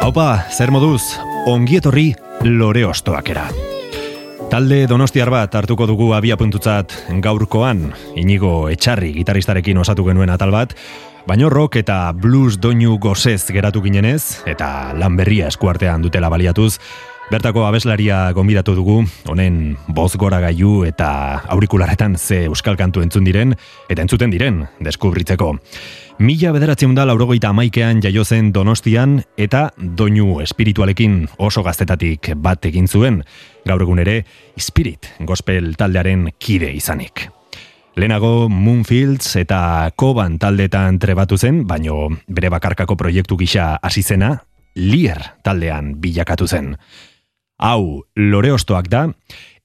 Haupa, zer moduz, ongietorri lore ostoakera. Talde donostiar bat hartuko dugu abia puntutzat gaurkoan, inigo etxarri gitaristarekin osatu genuen atal bat, baino rock eta blues doinu gozez geratu ginenez, eta lan berria eskuartean dutela baliatuz, Bertako abeslaria gonbidatu dugu, honen boz gora gaiu eta aurikularetan ze euskal kantu entzun diren, eta entzuten diren, deskubritzeko. Mila bederatzen da laurogeita amaikean jaio donostian, eta doinu espiritualekin oso gaztetatik bat egin zuen, gaur egun ere, spirit gospel taldearen kide izanik. Lehenago Moonfields eta Koban taldetan trebatu zen, baino bere bakarkako proiektu gisa hasi zena, Lier taldean bilakatu zen hau lore ostoak da,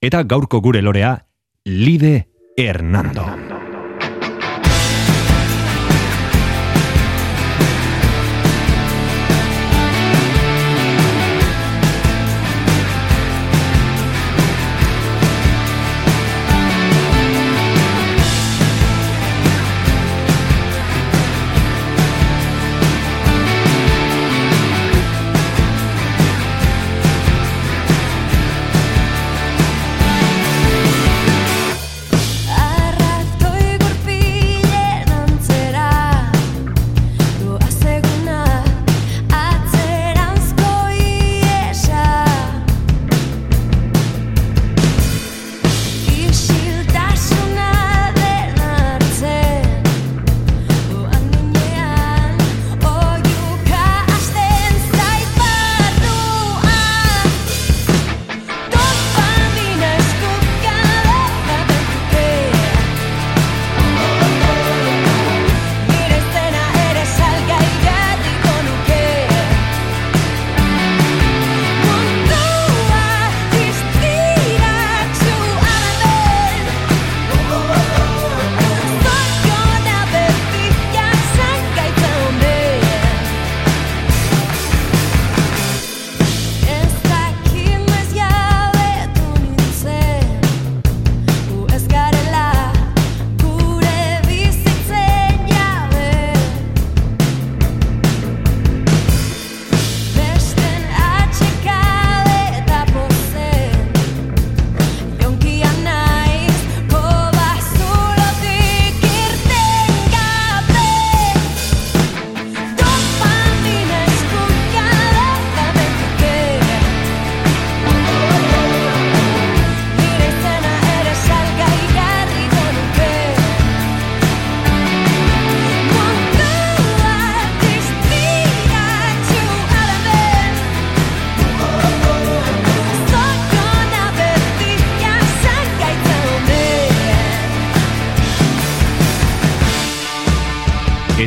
eta gaurko gure lorea, Lide Hernando.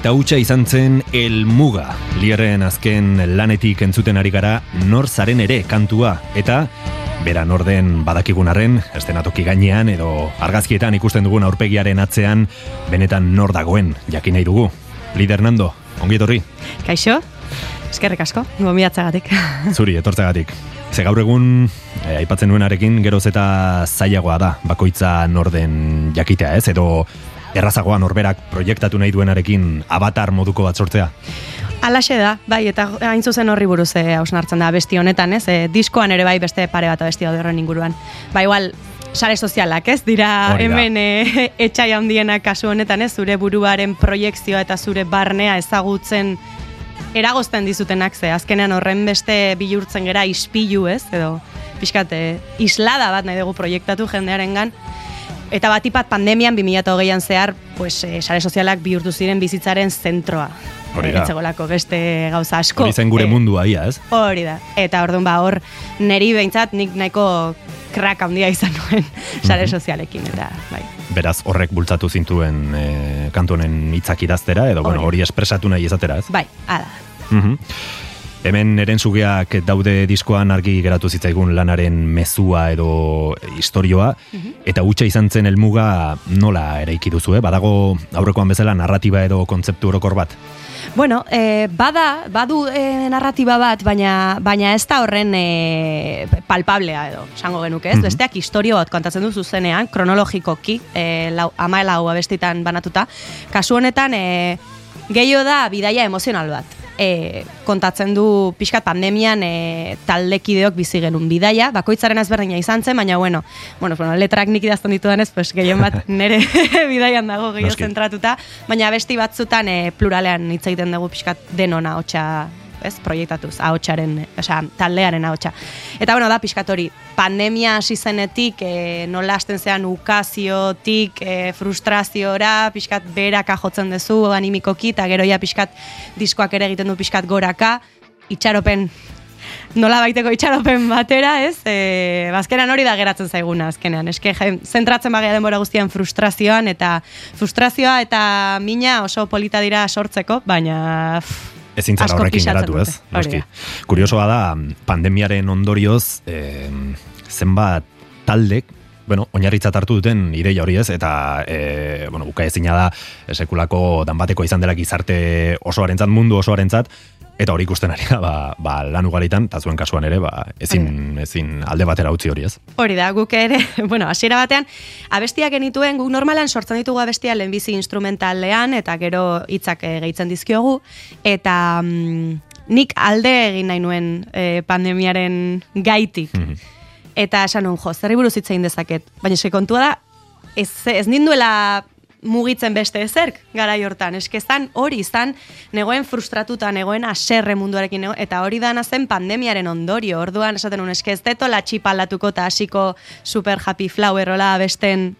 Eta hutsa izan zen El Muga, lierren azken lanetik entzuten ari gara nor zaren ere kantua, eta bera norden badakigunaren, estenatoki gainean edo argazkietan ikusten dugun aurpegiaren atzean, benetan nor dagoen, jakin nahi dugu. Lider Nando, ongi etorri? Kaixo, eskerrik asko, gomiatzagatik. Zuri, etortzagatik. Ze gaur egun, eh, aipatzen nuenarekin, geroz eta zailagoa da, bakoitza norden jakitea ez, edo errazagoa norberak proiektatu nahi duenarekin avatar moduko bat sortzea? Alaxe da, bai, eta hain zuzen horri buruz e, hausnartzen da besti honetan, ez? E, diskoan ere bai beste pare bat besti horren inguruan. Ba, igual, sare sozialak, ez? Dira hemen e, etxai handiena kasu honetan, ez? Zure buruaren proiektzioa eta zure barnea ezagutzen eragozten dizutenak, ze azkenean horren beste bilurtzen gera ispilu, ez? Edo, pixkat, islada bat nahi dugu proiektatu jendearengan, Eta batipat pandemian 2008an zehar, pues, e, sare sozialak bihurtu ziren bizitzaren zentroa. Hori da. Etzekolako beste gauza asko. Hori zen gure e, mundua ia, ez? Hori da. Eta orduan ba hor, neri behintzat nik nahiko krak handia izan nuen sare mhm. sozialekin. Eta, bai. Beraz, horrek bultzatu zintuen e, kantonen hitzak idaztera, edo bueno, hori espresatu nahi izatera, ez? Bai, ala. Mm Hemen eren sugeak daude diskoan argi geratu zitzaigun lanaren mezua edo historioa, mhm. eta utxa izan zen elmuga nola eraiki duzu, eh? badago aurrekoan bezala narratiba edo kontzeptu orokor bat? Bueno, e, bada, badu e, narratiba bat, baina, baina ez da horren e, palpablea edo, esango genuke ez, mm -hmm. besteak historio bat kontatzen du zuzenean, kronologikoki, e, lau, amaela hau abestitan banatuta, kasu honetan, e, gehiago da bidaia emozional bat e, kontatzen du pixkat pandemian e, taldekideok bizi genuen bidaia, bakoitzaren ezberdina izan zen, baina bueno, bueno, bueno letrak nik idazten ditu denez, pues, gehien bat nere bidaian dago gehiago zentratuta, baina besti batzutan e, pluralean hitz egiten dugu pixkat denona, hotxa ez, proiektatuz, ahotsaren, osea, taldearen ahotsa. Eta bueno, da piskatori, pandemia hasi zenetik, e, nola hasten zean ukaziotik, e, frustraziora, piskat beraka jotzen duzu animikoki, eta gero ja piskat diskoak ere egiten du piskat goraka, itxaropen nola baiteko itxaropen batera, ez? E, bazkenan hori da geratzen zaiguna, azkenean. Eske, zentratzen bagia denbora guztian frustrazioan, eta frustrazioa eta mina oso polita dira sortzeko, baina ezin zara horrekin geratu, ez? Noski. Kuriosoa da, pandemiaren ondorioz, eh, zenbat taldek, bueno, oinarritzat hartu duten ideia hori ez, eta, e, bueno, buka ezina da, sekulako danbateko izan dela gizarte osoarentzat, mundu osoarentzat, Eta hori ikusten ari da, ba, ba, lan ugaritan, eta zuen kasuan ere, ba, ezin, ezin alde batera utzi hori ez. Hori da, guk ere, bueno, hasiera batean, abestiak genituen, guk normalan sortzen ditugu abestia lehenbizi instrumentalean, eta gero hitzak e, gehitzen dizkiogu, eta mm, nik alde egin nahi nuen e, pandemiaren gaitik. Mhm. Eta esan nuen, jo, zerri buruz hitzein dezaket, baina eske kontua da, ez, ez ninduela mugitzen beste ezerk gara hortan. Eskezan hori izan negoen frustratuta, negoen aserre munduarekin, eta hori dana zen pandemiaren ondorio. Orduan esaten un eskez deto la txipaldatuko eta hasiko super happy flower hola besten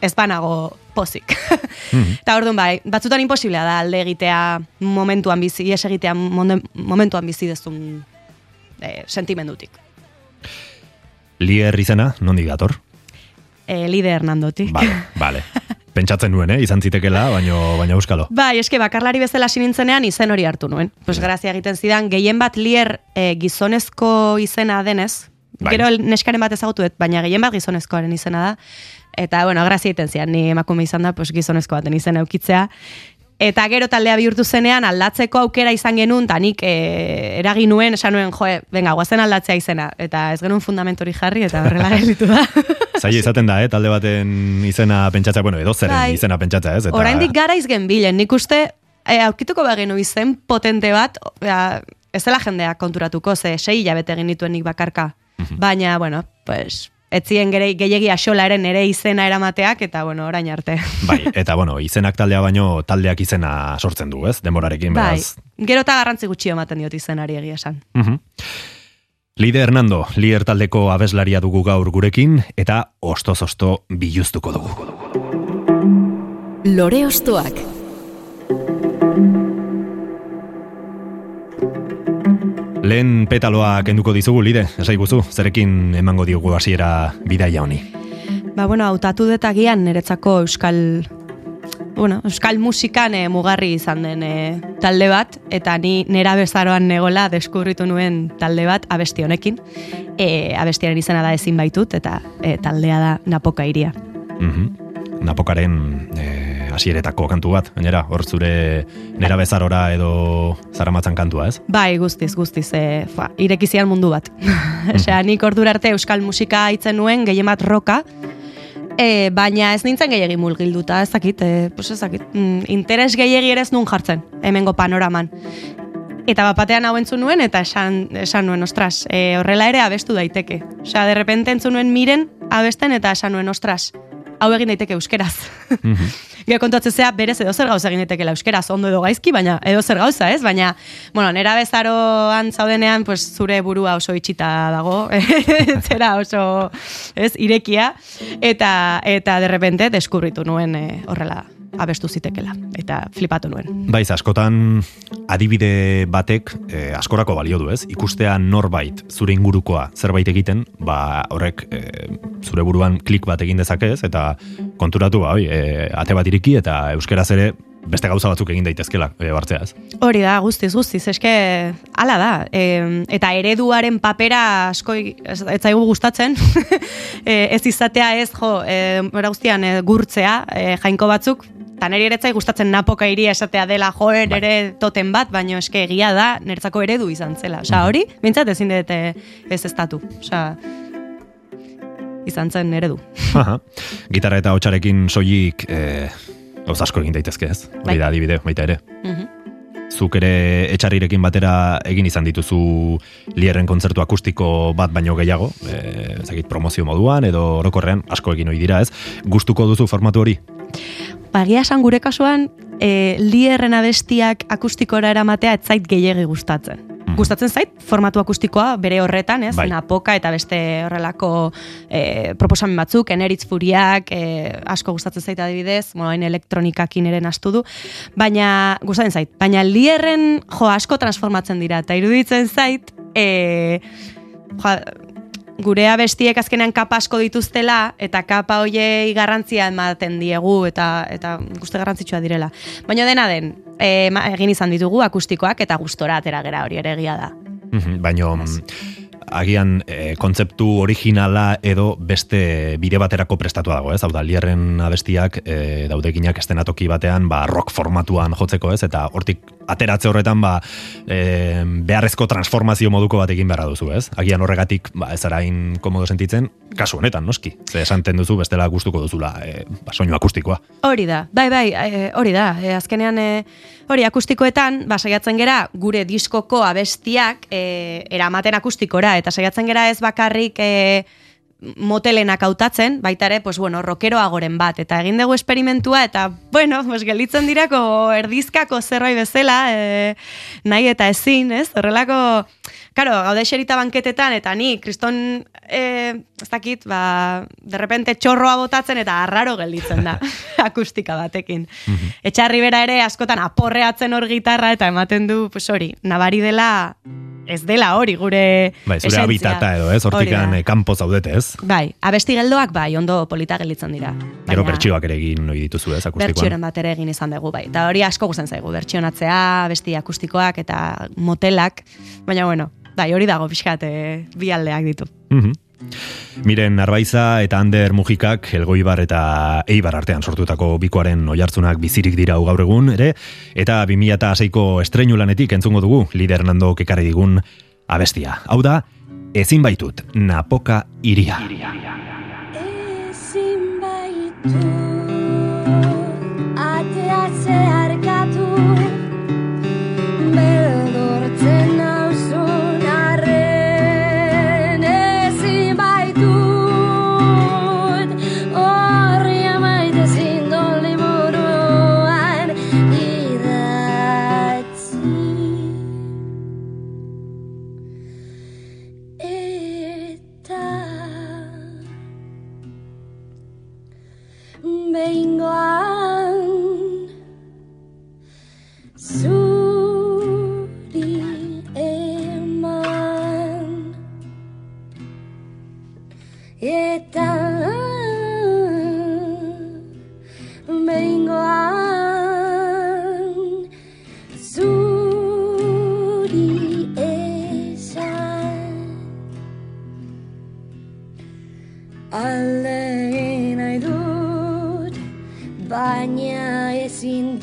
ez banago pozik. Mhm. Eta orduan bai, batzutan imposiblea da alde egitea momentuan bizi, ies egitea momentuan bizi dezun e, sentimendutik. Lier izena, nondik dator? E, Lider Hernandoti. Vale, vale. Pentsatzen nuen, eh? izan zitekela, baino, baina euskalo. Bai, eske bakarlari bezala sinintzenean izen hori hartu nuen. Pues grazia egiten zidan, gehien bat lier e, gizonezko izena denez, bai. gero neskaren bat ezagutuet, baina gehien bat gizonezkoaren izena da. Eta, bueno, grazia egiten zidan, ni emakume izan da, pues gizonezko baten izena eukitzea. Eta gero taldea bihurtu zenean aldatzeko aukera izan genuen, eta nik e, eragin nuen, esan nuen, joe, venga, guazen aldatzea izena. Eta ez genuen fundamentori jarri, eta horrela gelditu da. Zai izaten da, eh, talde baten izena pentsatzea, bueno, edo zeren bai. izena pentsatzea, ez? Eta... Oraindik gara izgen bilen, nik uste, e, aurkituko bagenu izen potente bat, ez dela jendea konturatuko, ze sei hilabete egin dituen nik bakarka. Mhm. Baina, bueno, pues, etzien gere gehiegi asolaren ere izena eramateak eta bueno, orain arte. Bai, eta bueno, izenak taldea baino taldeak izena sortzen du, ez? Demorarekin bai, beraz. Bai. Gero ta garrantzi gutxi ematen diot izenari egia esan. Mhm. Lide Hernando, Lier taldeko abeslaria dugu gaur gurekin eta osto-zosto biluztuko dugu. Lore ostoak. Lehen petaloa kenduko dizugu, lide, esai guzu, zerekin emango diogu hasiera bidaia honi. Ba, bueno, autatu detagian niretzako euskal bueno, euskal musikan e, mugarri izan den e, talde bat, eta ni nera bezaroan negola deskurritu nuen talde bat abesti honekin. E, abestiaren izena da ezin baitut, eta e, taldea da napoka iria. Mm Napokaren hasieretako kantu bat, gainera, hor zure nera bezarora edo zaramatzan kantua, ez? Bai, guztiz, guztiz, e, fa, irekizian mundu bat. Osea, nik ordura arte euskal musika haitzen nuen, gehien bat roka, e, baina ez nintzen gehiagi mulgilduta, ez dakit, e, pues ez dakit, mm, interes gehiagi ere ez nun jartzen, hemengo panoraman. Eta bapatean hau entzun nuen, eta esan, esan nuen, ostras, e, horrela ere abestu daiteke. Osea, de repente entzun nuen miren abesten, eta esan nuen, ostras, hau egin daiteke euskeraz. Mm -hmm. Gero kontuatzen zea, berez edo zer gauza egin daiteke euskeraz, ondo edo gaizki, baina edo zer gauza, ez? Baina, bueno, nera bezaroan zaudenean, pues, zure burua oso itxita dago, zera oso, ez, irekia, eta, eta derrepente, deskubritu nuen eh, horrela abestu zitekela, eta flipatu nuen. Baiz, askotan adibide batek eh, askorako balio du ez, ikustea norbait zure ingurukoa zerbait egiten, ba horrek eh, zure buruan klik bat egin dezakez, eta konturatu ba, oi, eh, ate bat iriki, eta euskeraz ere beste gauza batzuk egin daitezkela e, bartzea ez. Hori da, guztiz, guztiz, eske hala da. E, eta ereduaren papera asko ez, ez zaigu gustatzen, e, ez izatea ez, jo, e, guztian e, gurtzea, e, jainko batzuk, eta niri ere gustatzen napoka iria esatea dela joer bai. ere toten bat, baina eske egia da, nertzako eredu izan zela. Osa, hori, bintzat ezin dute ez estatu. Osa, izan zen eredu. Gitarra eta hotxarekin soilik eh, gauz asko egin daitezke ez? Hori bai. da, adibide, baita ere. Mhm. Zuk ere etxarrirekin batera egin izan dituzu lierren kontzertu akustiko bat baino gehiago, e, promozio moduan edo orokorrean asko egin hori dira ez. Gustuko duzu formatu hori? Bagia esan gure kasuan, e, lierren abestiak akustikora eramatea ez zait gehiegi gustatzen. Mhm. gustatzen zait formatu akustikoa bere horretan, ez? Bai. Napoka eta beste horrelako e, proposamen batzuk, eneritz furiak, e, asko gustatzen zait adibidez, bueno, hain elektronikakin ere nastu du, baina gustatzen zait, baina lierren jo asko transformatzen dira eta iruditzen zait, e, jo, gure abestiek azkenean kapa asko dituztela eta kapa hoiei garrantzia ematen diegu eta eta guste garrantzitsua direla. Baina dena den, e, egin izan ditugu akustikoak eta gustora atera gera hori ere egia da. Baina agian e, kontzeptu originala edo beste bide baterako prestatua dago, ez? Hau da, lierren abestiak e, daudekinak estenatoki batean, ba, rock formatuan jotzeko, ez? Eta hortik ateratze horretan, ba, e, beharrezko transformazio moduko bat egin beharra duzu, ez? Agian horregatik, ba, ez arain komodo sentitzen, kasu honetan, noski? Ze esanten duzu, bestela gustuko duzula, e, ba, soinu akustikoa. Hori da, bai, bai, e, hori da. E, azkenean, e, hori akustikoetan, ba, saiatzen gera, gure diskoko abestiak e, eramaten akustikora, eta saiatzen gera ez bakarrik e, motelenak hautatzen, baita ere, pues bueno, rokeroa goren bat, eta egin dugu esperimentua, eta, bueno, pues gelitzen dirako erdizkako zerroi bezala, e, nahi eta ezin, ez? Horrelako, karo, gaude xerita banketetan, eta ni, kriston, e, ez dakit, ba, derrepente txorroa botatzen, eta arraro gelditzen da, akustika batekin. Mm Etxarri bera ere, askotan aporreatzen hor gitarra, eta ematen du, pues hori, nabari dela, ez dela hori gure bai, zure habitata edo, ez? Hortikan eh, kanpo zaudete, ez? Bai, abesti geldoak bai, ondo polita gelitzen dira. Gero bertsioak ere egin noi dituzu, ez? Akustikoan. Bertsioren bat ere egin izan dugu, bai. Eta hori asko guzen zaigu, bertsionatzea, abesti akustikoak eta motelak, baina bueno, Bai, hori dago pixkat, e, eh, bi aldeak ditu. Mm -hmm. Miren Arbaiza eta Ander Mujikak Elgoibar eta Eibar artean sortutako bikoaren oihartzunak bizirik dira gaur egun ere eta 2006ko estreinu lanetik entzungo dugu lider Hernando kekarri digun abestia. Hau da, ezin baitut, napoka iria. Ezin baitut, atea zeharkatu, bela Sin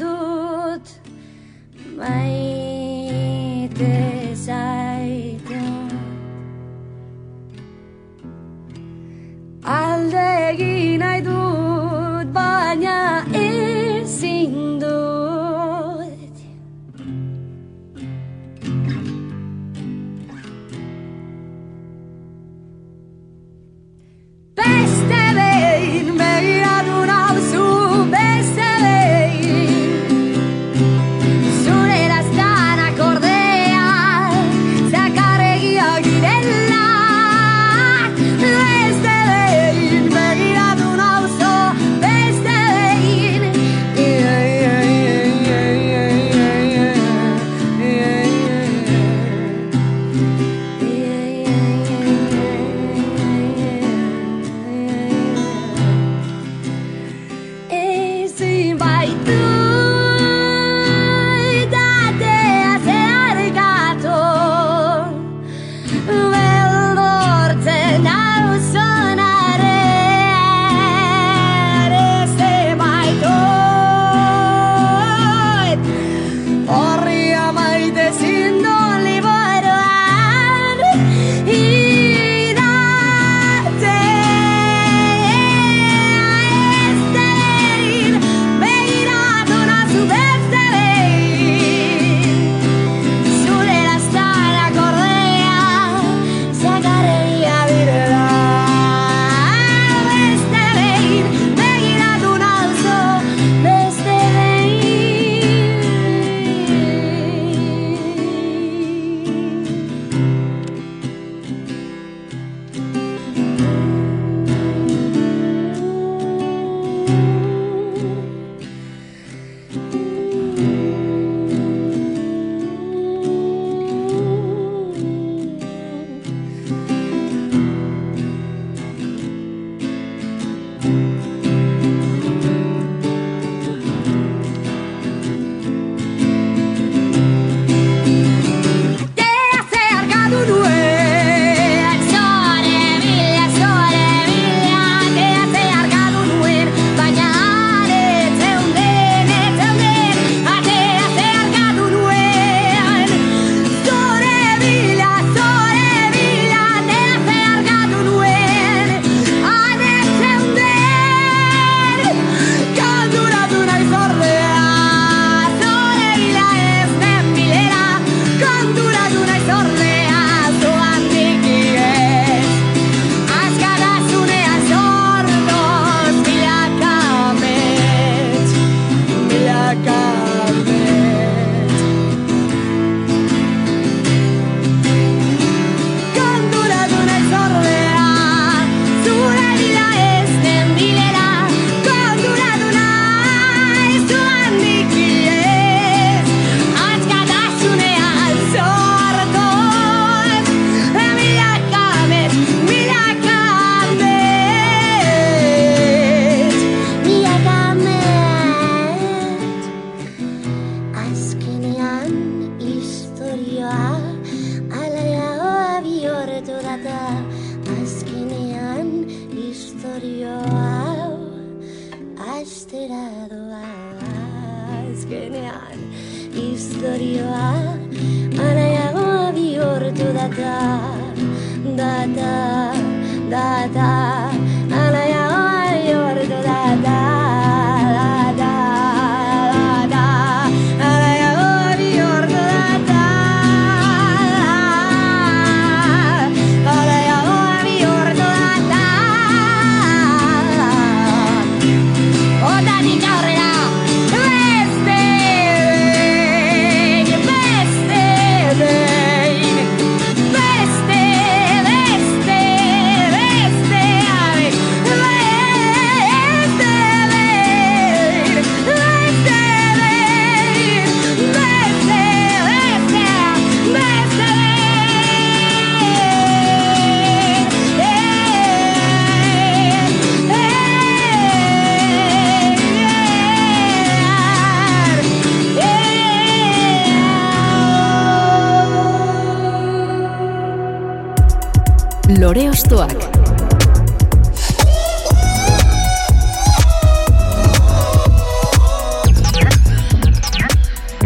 Lore Ostoak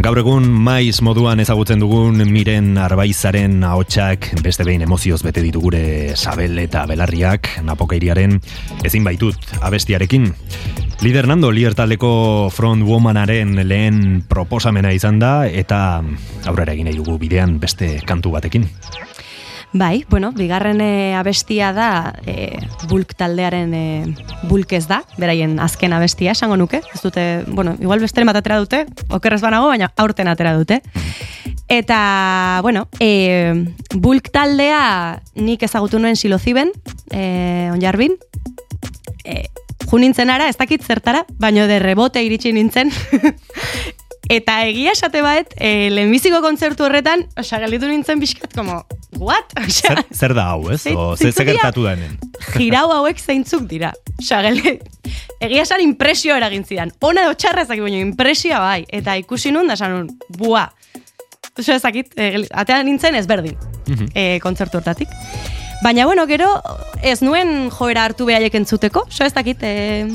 Gaur egun maiz moduan ezagutzen dugun miren arbaizaren ahotsak beste behin emozioz bete ditu gure sabel eta belarriak napokeiriaren ezin baitut abestiarekin. Lider Nando Liertaldeko front womanaren lehen proposamena izan da eta aurrera egin dugu bidean beste kantu batekin. Bai, bueno, bigarren e, abestia da e, bulk taldearen e, bulk ez da, beraien azken abestia esango nuke. Ez dute, bueno, igual beste bat atera dute, okerrez banago, baina aurten atera dute. Eta, bueno, e, bulk taldea nik ezagutu nuen siloziben, e, onjarbin, e, junintzen ara, ez dakit zertara, baino de rebote iritsi nintzen, Eta egia esate baet, e, lehenbiziko kontzertu horretan, osa, galitu nintzen bizkat, como, what? zer, zer da hau, ez? O, zer gertatu da hemen? Girau hauek zeintzuk dira. Osa, egia esan impresio eragin zidan. Ona edo txarra ezakit, baina impresioa bai. Eta ikusi nun, da esan nun, bua. Osa, ezakit, e, atean nintzen ezberdin, mm e, kontzertu hortatik. Baina, bueno, gero, ez nuen joera hartu behaiek entzuteko, so ez dakit, e,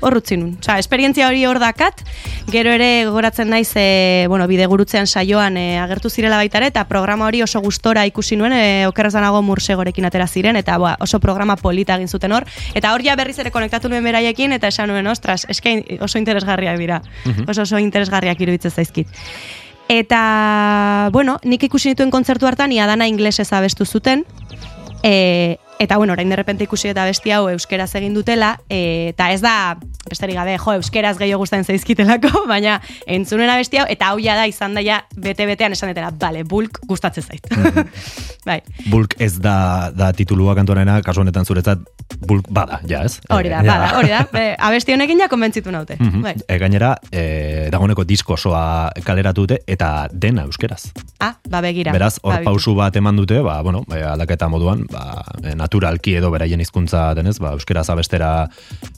horrutzi nun. Osa, esperientzia hori hor dakat, gero ere gogoratzen naiz, e, bueno, bide gurutzean saioan e, agertu zirela baitare, eta programa hori oso gustora ikusi nuen, e, okerraz danago mursegorekin atera ziren, eta boa, oso programa polita egin zuten hor, eta hor ja berriz ere konektatu nuen beraiekin, eta esan nuen, ostras, eske oso interesgarriak dira, mhm. oso oso interesgarriak iruditzen zaizkit. Eta, bueno, nik ikusi nituen kontzertu hartan, ia dana inglesez abestu zuten, e, Eta bueno, orain derrepente ikusi eta besti hau euskeraz egin dutela, e, eta ez da, besterik gabe, jo, euskeraz gehiago guztain zaizkitelako, baina entzunena besti hau, eta hau da izan daia bete-betean esan detela, bale, bulk gustatzen zait. Mm bai. Bulk ez da, da titulua kantorena, kasu honetan zuretzat, bulk bada, ja ez? Hori da, bada, hori da. Be, abesti honekin ja konbentzitu naute. Mm bai. e, gainera, e, dagoeneko disko osoa kaleratu dute, eta dena euskeraz. Ah, ba begira. Beraz, hor ba, pausu bat eman dute, ba, bueno, e, aldaketa moduan, ba, naturalki edo beraien hizkuntza denez, ba, euskera zabestera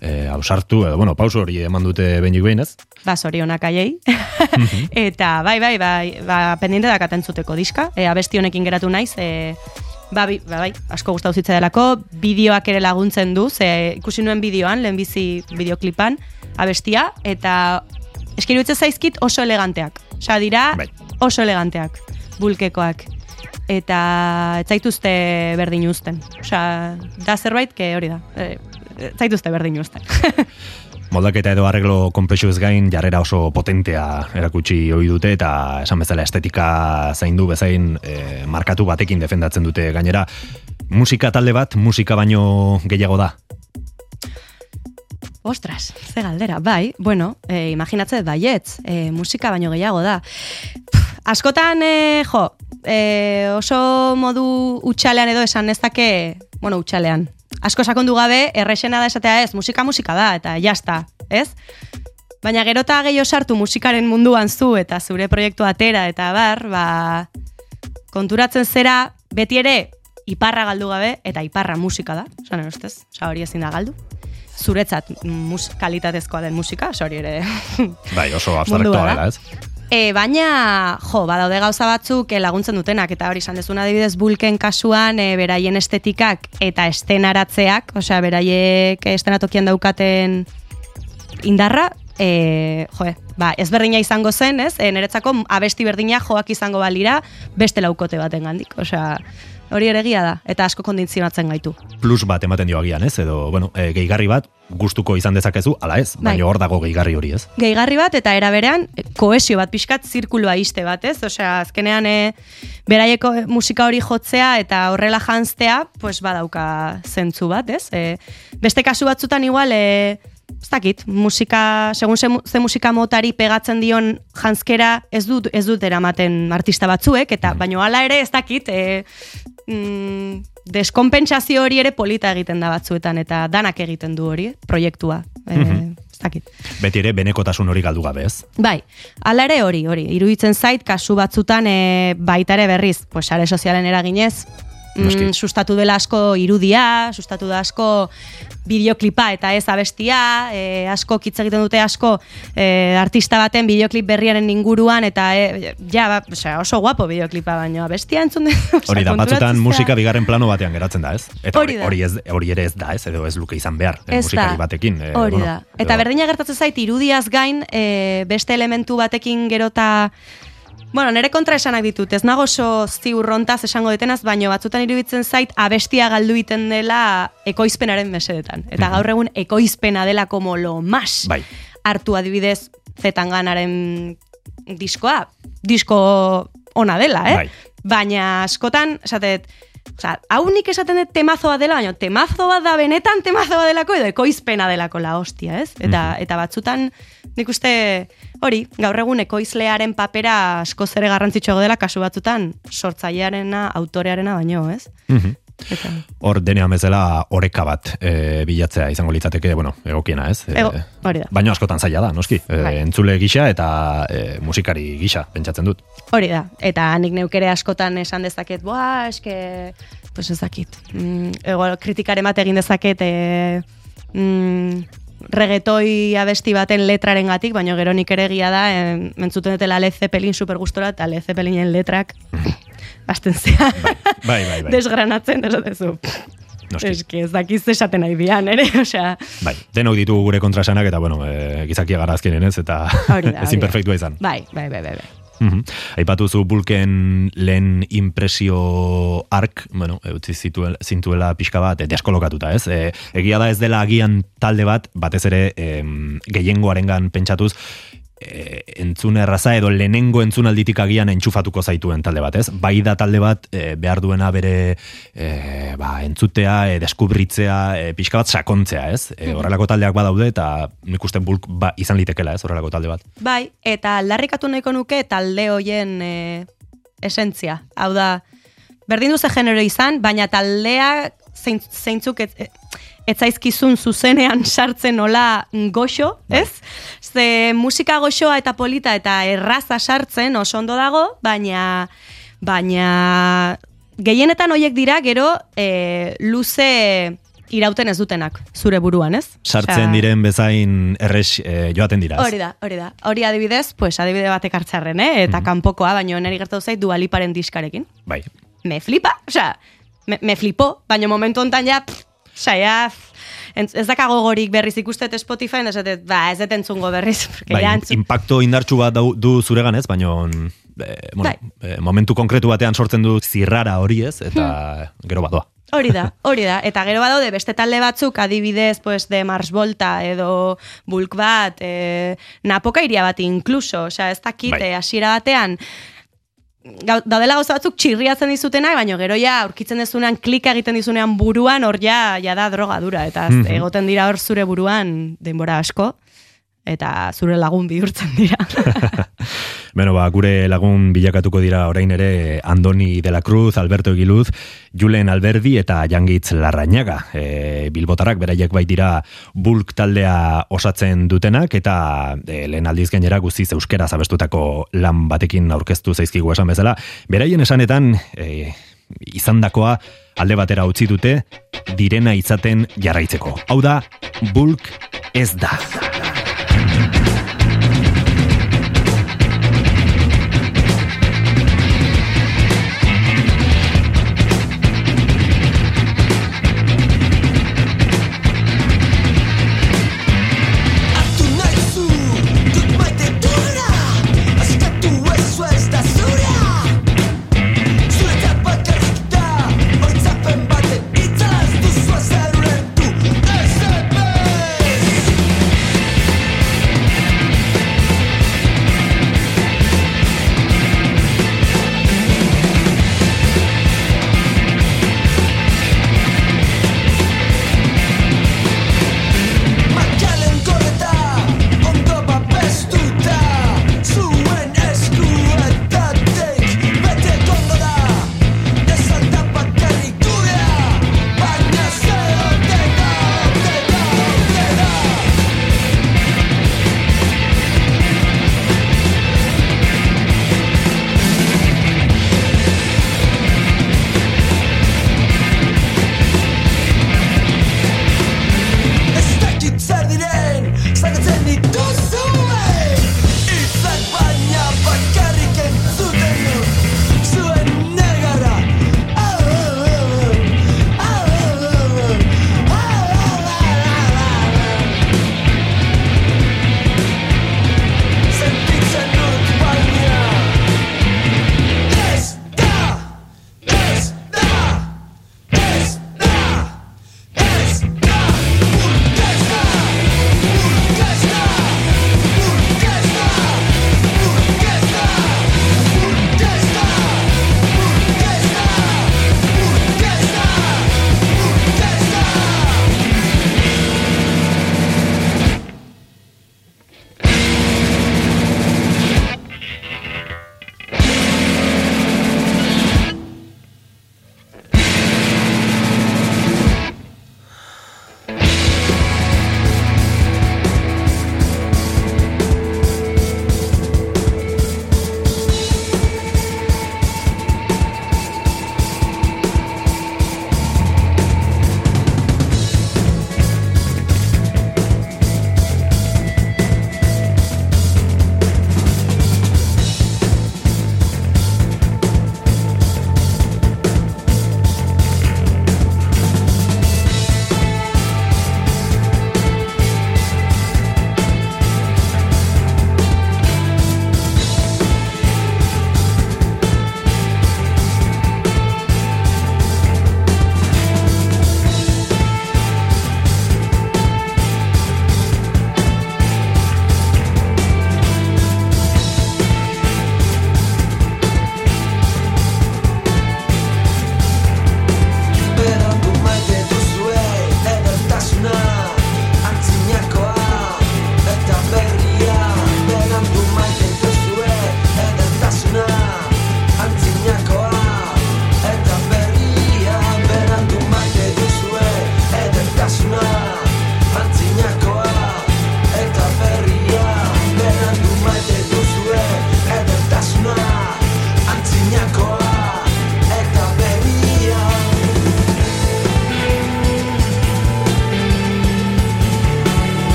e, ausartu, edo, bueno, pauso hori eman dute behinik behin, ez? Ba, zorionak aiei. Mhm. eta, bai, bai, bai, ba, pendiente da katentzuteko diska, e, abesti honekin geratu naiz, e, Ba, bi, ba, bai, asko gustatu zitza delako, bideoak ere laguntzen du, ze ikusi nuen bideoan, lehenbizi bideoklipan, abestia, eta eskirutzen zaizkit oso eleganteak. Osa, dira, bai. oso eleganteak, bulkekoak eta ez zaituzte berdin uzten. Osea, da zerbait, ke hori da. E, ez zaituzte berdin uzten. Moldaketa edo arreglo konplexu ez gain, jarrera oso potentea erakutsi hori dute, eta esan bezala estetika zaindu bezain e, markatu batekin defendatzen dute gainera. Musika talde bat, musika baino gehiago da? Ostras, ze galdera, bai, bueno, e, imaginatzen baietz, e, musika baino gehiago da. askotan, e, jo, e, oso modu utxalean edo esan dake, bueno, utxalean. Asko sakondu gabe, errexena da esatea ez, musika musika da, eta jazta, ez? Baina gerota gehiago sartu musikaren munduan zu eta zure proiektu atera eta bar, ba, konturatzen zera, beti ere, iparra galdu gabe, eta iparra musika da, esan erostez, oza hori ezin da galdu. Zuretzat mus, kalitatezkoa den musika, hori ere... Bai, oso abstraktoa dela, ez? E, baina, jo, badaude gauza batzuk e, laguntzen dutenak, eta hori izan dezuna adibidez bulken kasuan, e, beraien estetikak eta estenaratzeak, osea, beraiek estenatokian daukaten indarra, e, joe, ba, ezberdina izango zen, ez? E, niretzako abesti berdina joak izango balira beste laukote baten gandik. Osea, hori ere egia da, eta asko kondizionatzen gaitu. Plus bat ematen dio agian, ez? Edo, bueno, e, gehigarri bat, gustuko izan dezakezu, ala ez? Bai. Baina hor dago gehigarri hori, ez? Gehigarri bat, eta era berean, kohesio bat pixkat zirkulua iste bat, ez? Osea, azkenean, e, beraieko musika hori jotzea eta horrela janztea, pues badauka zentzu bat, ez? E, beste kasu batzutan igual, e, ez dakit, musika, segun ze, ze musika motari pegatzen dion janzkera ez dut, ez dut eramaten artista batzuek, eta baino hala ere ez dakit, e, mm, deskompentsazio hori ere polita egiten da batzuetan, eta danak egiten du hori, proiektua. E, ez dakit. Beti ere, benekotasun hori galdu gabe, ez? Bai, hala ere hori, hori, iruditzen zait, kasu batzutan e, baita ere berriz, pues, sare sozialen eraginez, Noski. mm, sustatu dela asko irudia, sustatu da asko bideoklipa eta ez abestia, e, asko hitz egiten dute asko e, artista baten bideoklip berriaren inguruan eta e, ja, ba, osea, oso guapo bideoklipa baino abestia entzun den. Hori da, batzutan musika bigarren plano batean geratzen da, ez? Eta hori, Hori ez, hori ere ez da, ez? Edo ez luke izan behar, eh, Ez musikari da. batekin. eh, Hori bueno, da. Eta berdina gertatzen zait, irudiaz gain, e, beste elementu batekin gerota... Bueno, nire kontra esanak ditut, ez nago oso ziurrontaz esango detenaz, baino batzutan iruditzen zait abestia galdu iten dela ekoizpenaren mesedetan. Eta gaur egun ekoizpena dela como lo mas Bai. hartu adibidez zetanganaren diskoa. Disko ona dela, eh? Bai. Baina askotan, esatet, Osa, hau nik esaten dut temazoa dela, baina temazoa da benetan temazoa delako edo ekoizpena delako la hostia, ez? Eta, eta batzutan nik uste hori, gaur egun ekoizlearen papera asko zere garrantzitsuago dela kasu batzutan sortzailearena, autorearena baino, ez? Mhm. Eta, Hor denean bezala oreka bat e, bilatzea izango litzateke, bueno, egokiena, ez? E, Ego, hori da. Baina askotan zaila da, noski. E, Bai. entzule gisa eta e, musikari gisa, pentsatzen dut. hori da. Eta nik neukere askotan esan dezaket, boa, eske, pues ez dakit. Mm, ego, kritikaren bat egin dezaket, e, mm, regetoi abesti baten letraren gatik, baina gero nik ere egia da, e, mentzuten dutela Led Zeppelin super gustora, eta Led Zeppelinen letrak, azten zea, Bai, bai, bai. desgranatzen, esatezu. Noski. Eski ez dakiz esaten nahi dian, ere, osea, Bai, denok ditugu gure kontrasanak eta, bueno, e, gizakia gara azkenen ez, eta ezin perfektua izan. Bai, bai, bai, bai. bai. Mhm. Aipatu zu bulken lehen impresio ark, bueno, utzi zituela, zintuela pixka bat, e, deskolokatuta, ez? E, egia da ez dela agian talde bat, batez ere em, gehiengoarengan pentsatuz, e, entzun erraza edo lehenengo entzunalditik agian entxufatuko zaituen talde bat, ez? Bai da talde bat e, behar duena bere e, ba, entzutea, e, deskubritzea, e, pixka bat sakontzea, ez? E, horrelako taldeak badaude eta nik uste bulk ba, izan litekela, ez? Horrelako talde bat. Bai, eta aldarrikatu nahiko nuke talde hoien e, esentzia. Hau da, berdin duze genero izan, baina taldea zein, zeintzuk ez, ez zaizkizun zuzenean sartzen nola goxo, ez? Ze musika goxoa eta polita eta erraza sartzen oso ondo dago, baina baina gehienetan hoiek dira gero e, luze irauten ez dutenak zure buruan, ez? sartzen Osea, diren bezain erres e, joaten dira. Hori da, hori da. Hori adibidez, pues adibide batek hartzarren, eh? Eta kanpokoa, baino neri gertatu zait dualiparen diskarekin. Bai. Me flipa, osea, me, me flipo, baino momentu hontan ja, pff, entz- ez dakago gorik berriz ikustet Spotify, dut, ba, ez dut entzungo berriz, porque Bai, ja entzun, impacto indartsu bat dau- du zuregan ez, baina e, bueno, Bai. e, momentu konkretu batean sortzen du zirrara hori ez, eta Hmm. gero badoa. Hori da, hori da. Eta gero badaude beste talde batzuk, adibidez, pues, de Mars Volta edo Bulk bat, e, Napoka iria bat inkluso, osea, ez dakit, Bai. eh, hasiera batean, daudela gauza batzuk txirriatzen dizutenak, baina gero ja aurkitzen dezunean klika egiten dizunean buruan, hor ja, ja da drogadura, eta Mhm. egoten dira hor zure buruan denbora asko, eta zure lagun bihurtzen dira. Beno, ba, gure lagun bilakatuko dira orain ere Andoni de la Cruz, Alberto Egiluz, Julen Alberdi eta Jangitz Larrañaga. E, Bilbotarrak beraiek bai dira bulk taldea osatzen dutenak eta e, lehen aldiz gainera guztiz euskera zabestutako lan batekin aurkeztu zaizkigu esan bezala. Beraien esanetan e, izandakoa alde batera utzi dute direna izaten jarraitzeko. Hau da, bulk ez da.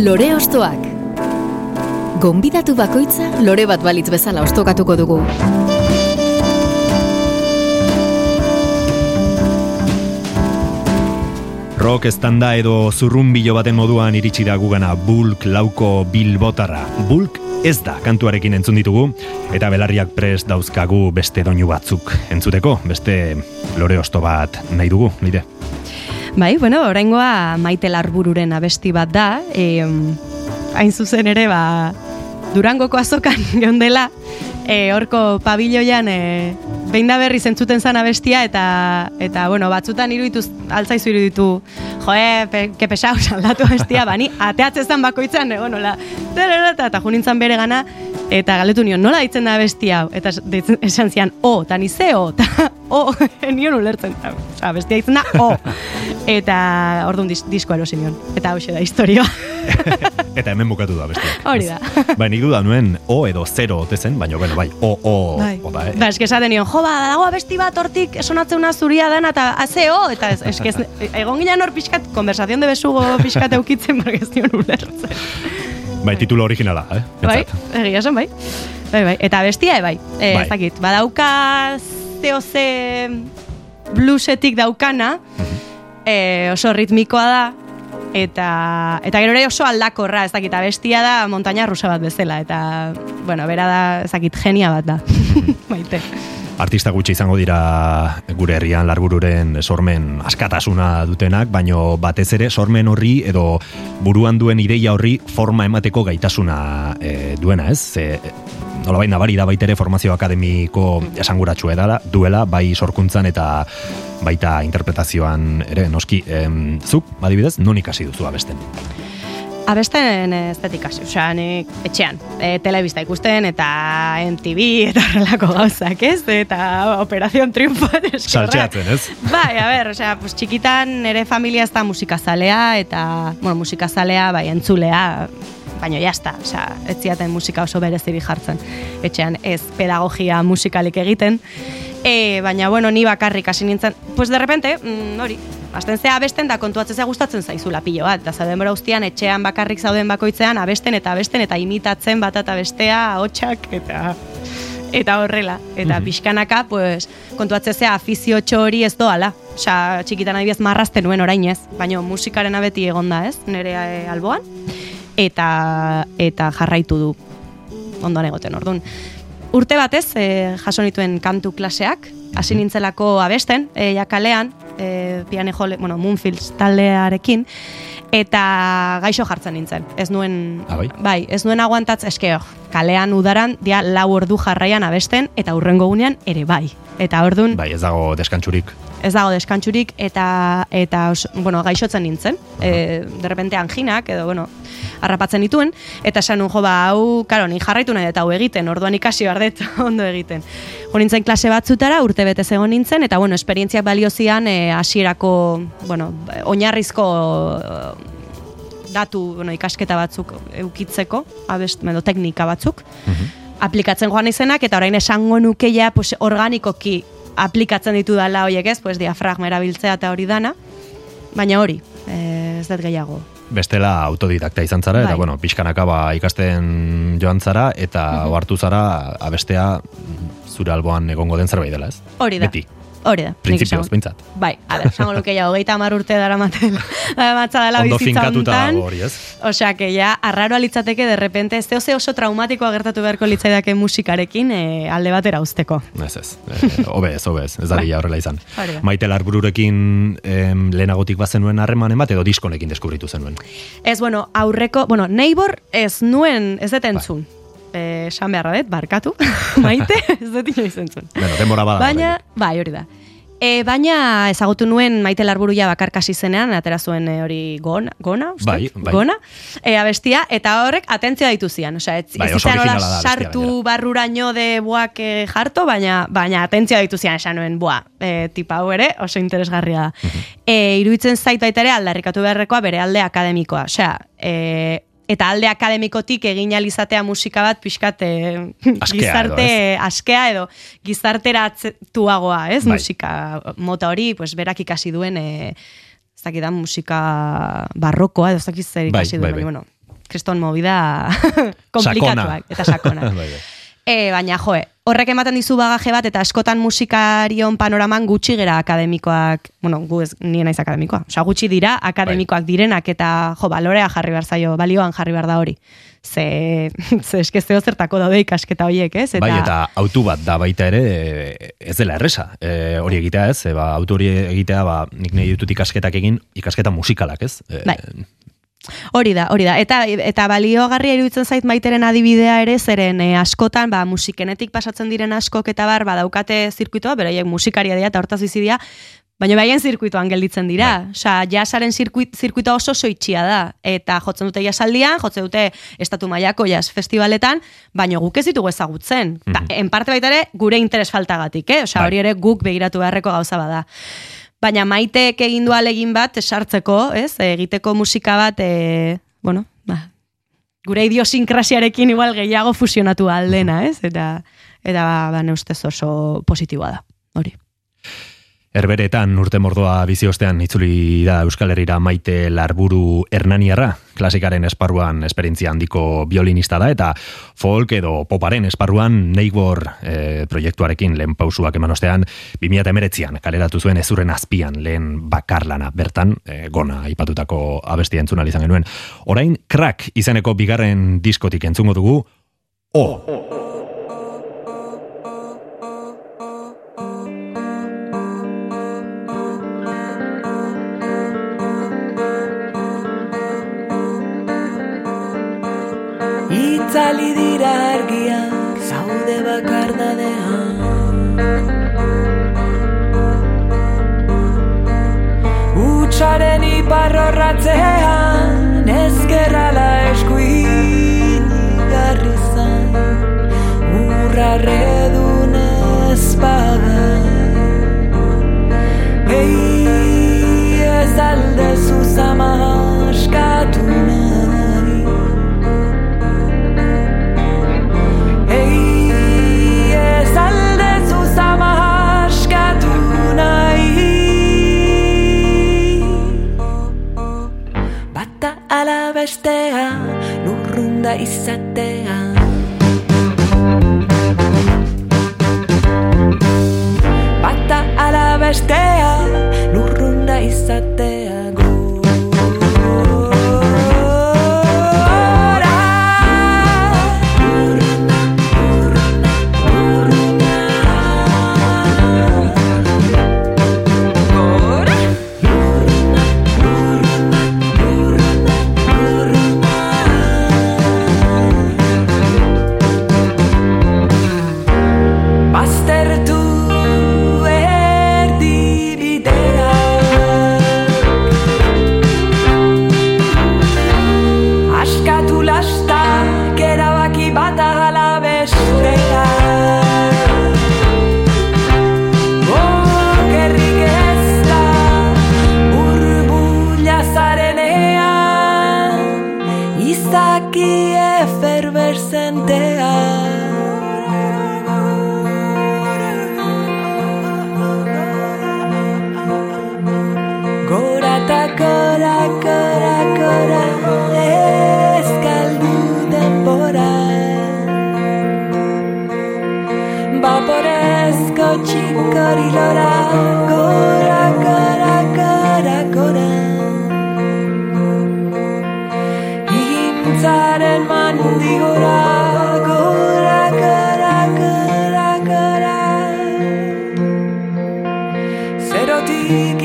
Lore Ostoak Gonbidatu bakoitza lore bat balitz bezala ostokatuko dugu. Rock estanda edo zurrumbilo baten moduan iritsi da gugana Bulk lauko bilbotarra. Bulk ez da kantuarekin entzun ditugu eta belarriak prest dauzkagu beste doinu batzuk entzuteko, beste lore osto bat nahi dugu, nire. Bai, bueno, oraingoa Maite Larbururen abesti bat da, e, hain zuzen ere, ba, Durangoko azokan geundela, e, horko pabilloian e, behin da berri zentzuten zan abestia eta eta bueno, batzutan iruditu altzaizu iruditu joe, pe, ke pesau saldatu abestia, bani ateatzen zan bakoitzan ego nola eta, eta junintzan bere gana eta galetu nion, nola ditzen da abestia? Eta esan zian, o, eta nize o, eta o, nion ulertzen oza, bestia ditzen da, o eta orduan dis, disko erosi nion eta hau da historia eta hemen bukatu da bestia hori da bai, nik du da nuen o edo zero otezen, baina bueno, bai, o, o, bai. o da, eh? Ba, eske esaten nion, jo, ba, dago abesti bat hortik esonatzen zuria dena eta azeo, eta ez, eske egon ginen hor pixkat, konversazion de besugo pixkat eukitzen, porque ez nion ulertzen. Bai, titulo originala, eh? Bai, egia esan, bai. Bai, bai. Eta bestia, e, bai. E, bai. Ez dakit, badauka zeo ze bluesetik daukana, e, oso ritmikoa da, eta eta gero ere oso aldakorra, ez dakit, bestia da montaña rusa bat bezala, eta, bueno, bera da, ez dakit, genia bat da. Maite artista gutxi izango dira gure herrian larbururen sormen askatasuna dutenak, baino batez ere sormen horri edo buruan duen ideia horri forma emateko gaitasuna e, duena, ez? Ze, nola baina bari da baitere formazio akademiko esanguratsu edala, duela, bai sorkuntzan eta baita interpretazioan ere, noski, em, zuk, adibidez, non ikasi duzu abesten? abesten ez hasi, osea, nik etxean, e, telebista ikusten, eta MTV, eta relako gauzak, ez? Eta Operación Triunfo, Saltxeatzen, ez? Bai, a ber, osea, pues, txikitan nire familia ez da musikazalea, eta, bueno, musikazalea, bai, entzulea, baina jazta, osea, ez ziaten musika oso bereziri jartzen. Etxean, ez pedagogia musikalik egiten, e, baina, bueno, ni bakarrik hasi nintzen, pues, de repente, mm, hori, Asten zea abesten da kontuatzen zea gustatzen zaizula pilo bat. Da zauden bera ustean etxean bakarrik zauden bakoitzean abesten eta abesten eta imitatzen bat eta bestea ahotsak eta eta horrela. Eta mm pixkanaka, pues, kontuatzen zea afizio hori ez doala. Osa, txikitan adibidez marrazten nuen orain ez. Baina musikaren abeti egonda ez, nire e, alboan. Eta, eta jarraitu du ondoan egoten, orduan. Urte batez, e, jaso nituen kantu klaseak, hasi nintzelako abesten, e, jakalean, e, piane jole, bueno, Moonfields taldearekin, eta gaixo jartzen nintzen. Ez nuen, ah, bai? ez nuen aguantatz, eske, oh, kalean udaran, dia lau ordu jarraian abesten, eta urrengo gunean ere bai. Eta ordun Bai, ez dago deskantzurik ez dago deskantzurik eta eta os, bueno, gaixotzen nintzen. Uh -huh. de repente anginak edo bueno, harrapatzen dituen eta esan jo ba hau, claro, ni jarraitu nahi eta hau egiten. Orduan ikasi bardet ondo egiten. Jo nintzen klase batzutara urte bete egon nintzen eta bueno, esperientziak baliozian eh hasierako, bueno, oinarrizko eh, datu, bueno, ikasketa batzuk eukitzeko, abest, edo teknika batzuk. Aplikatzen joan izenak eta orain esango nukeia pues, organikoki aplikatzen ditu dala horiek ez, pues diafragma erabiltzea eta hori dana, baina hori, eh, ez dut gehiago. Bestela autodidakta izan zara, eta bai. bueno, pixkanaka ba, ikasten joan zara, eta uh hartu zara abestea zure alboan egongo den zerbait dela, ez? Hori da. Beti. Hori da. Principios, bintzat. Bai, a ver, sango luke ja, hogeita amar urte dara maten, matza dela Ondo bizitza honetan. hori, ez? Osea, que ja, arraro alitzateke, de repente, ez oso oso traumatikoa gertatu beharko litzaidake musikarekin e, alde batera usteko. Ez ez, e, obe ez, obe ez, ez da bai. horrela izan. Hori Maite larbururekin em, lehenagotik bazenuen harreman bat, edo diskonekin deskubritu zenuen? Ez, bueno, aurreko, bueno, neighbor ez nuen, ez detentzun. Bai eh, esan beharra dut, barkatu, maite, ez dut inoiz entzun. Bueno, demora bada. Baina, bai, hori da. E, baina ezagutu nuen maite larburuia bakarkasi zenean, atera zuen e, hori gona, gona, uste? Bai, bai. Gona, e, abestia, eta horrek atentzioa ditu zian. Osea, ez, bai, ez sartu barruraino de buak e, jarto, baina, baina atentzioa ditu zian esan nuen, bua, e, tipa hau ere, oso interesgarria da. Uh e, iruditzen zaitu baita ere aldarrikatu beharrekoa bere alde akademikoa. Osea, e, eta alde akademikotik egin alizatea musika bat pixkat gizarte edo, askea edo gizarteratuagoa, ez? Bai. Musika mota hori, pues berak ikasi duen e, ez dakit musika barrokoa edo ez dakit zer bai, ikasi duen, bai, bai. bueno, kriston movida komplikatuak. Eta sakona. Bai, bai. E, baina, joe, horrek ematen dizu bagaje bat, eta askotan musikarion panoraman gutxi gera akademikoak, bueno, gu ez nien naiz akademikoa, osea, gutxi dira akademikoak direnak, eta jo, balorea jarri behar zaio, balioan jarri behar da hori. Ze, ze eske zeo zertako daude ikasketa horiek, ez? Bai, eta autu bat da baita ere, ez dela erresa, e, hori egitea ez, e, ba, autu hori egitea, ba, nik nahi ditut ikasketak egin, ikasketa musikalak ez? E, Bai. Hori da, hori da. Eta eta baliogarria iruditzen zait maiteren adibidea ere, zeren eh, askotan, ba, musikenetik pasatzen diren askok eta bar, badaukate zirkuitoa, beraiek musikaria dira eta hortaz bizi dira, baina baien zirkuitoan gelditzen dira. Bai. Osea, jasaren zirkuit, zirkuitoa oso soitxia da. Eta jotzen dute jasaldian, jotzen dute estatu mailako jas festivaletan, baina guk ez ditugu ezagutzen. Ta, en parte baita ere, gure interes faltagatik, eh? Osea, Bai. hori ere guk begiratu beharreko gauza bada. Baina maiteek egin du alegin bat sartzeko, ez? Egiteko musika bat, e, bueno, ba, gure idiosinkrasiarekin igual gehiago fusionatu aldena, ez? Eta eta ba, ba ne ustez oso positiboa da. Hori. Herberetan urte mordoa bizi ostean itzuli da Euskal Herrira maite larburu Hernaniarra, klasikaren esparruan esperientzia handiko violinista da, eta folk edo poparen esparruan Neigor e, proiektuarekin lehen pausuak eman ostean, 2008an kaleratu zuen ezurren azpian lehen bakarlana bertan, e, gona aipatutako abestia entzun izan genuen. Orain, crack izeneko bigarren diskotik entzungo dugu, O. Itzali dira argiak zaude bakardadean Utsaren iparrorratzean ezkerrala eskuin garri zain Urrarredun ezpada Ei ez alde zuzama askatu bestea, lurrunda izatea. Bata ala bestea, lurrunda izatea baby.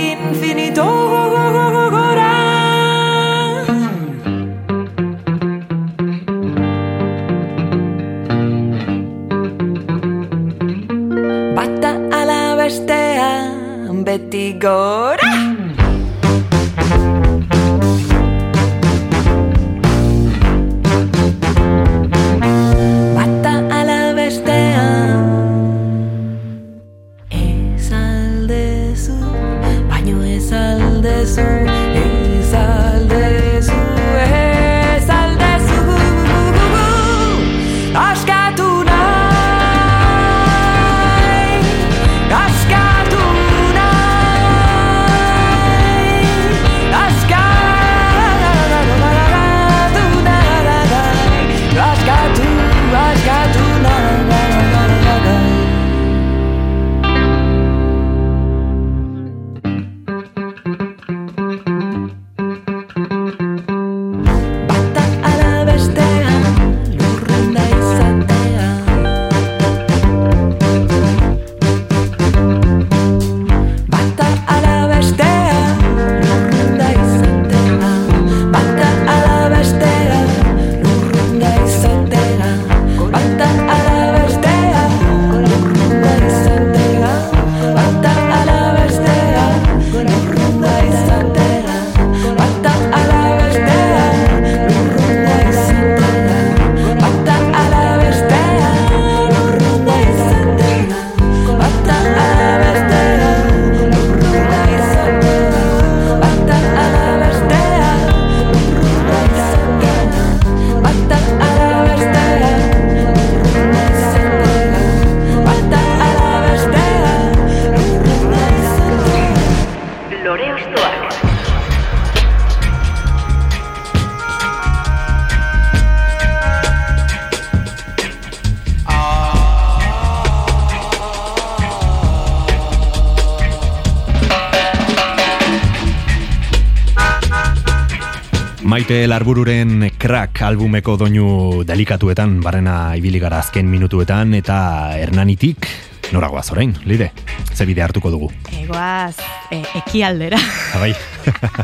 Maite Larbururen Crack albumeko doinu delikatuetan barrena ibili gara azken minutuetan eta Hernanitik noragoaz orain, lide, ze bide hartuko dugu. Egoaz, e, ekialdera. Abai,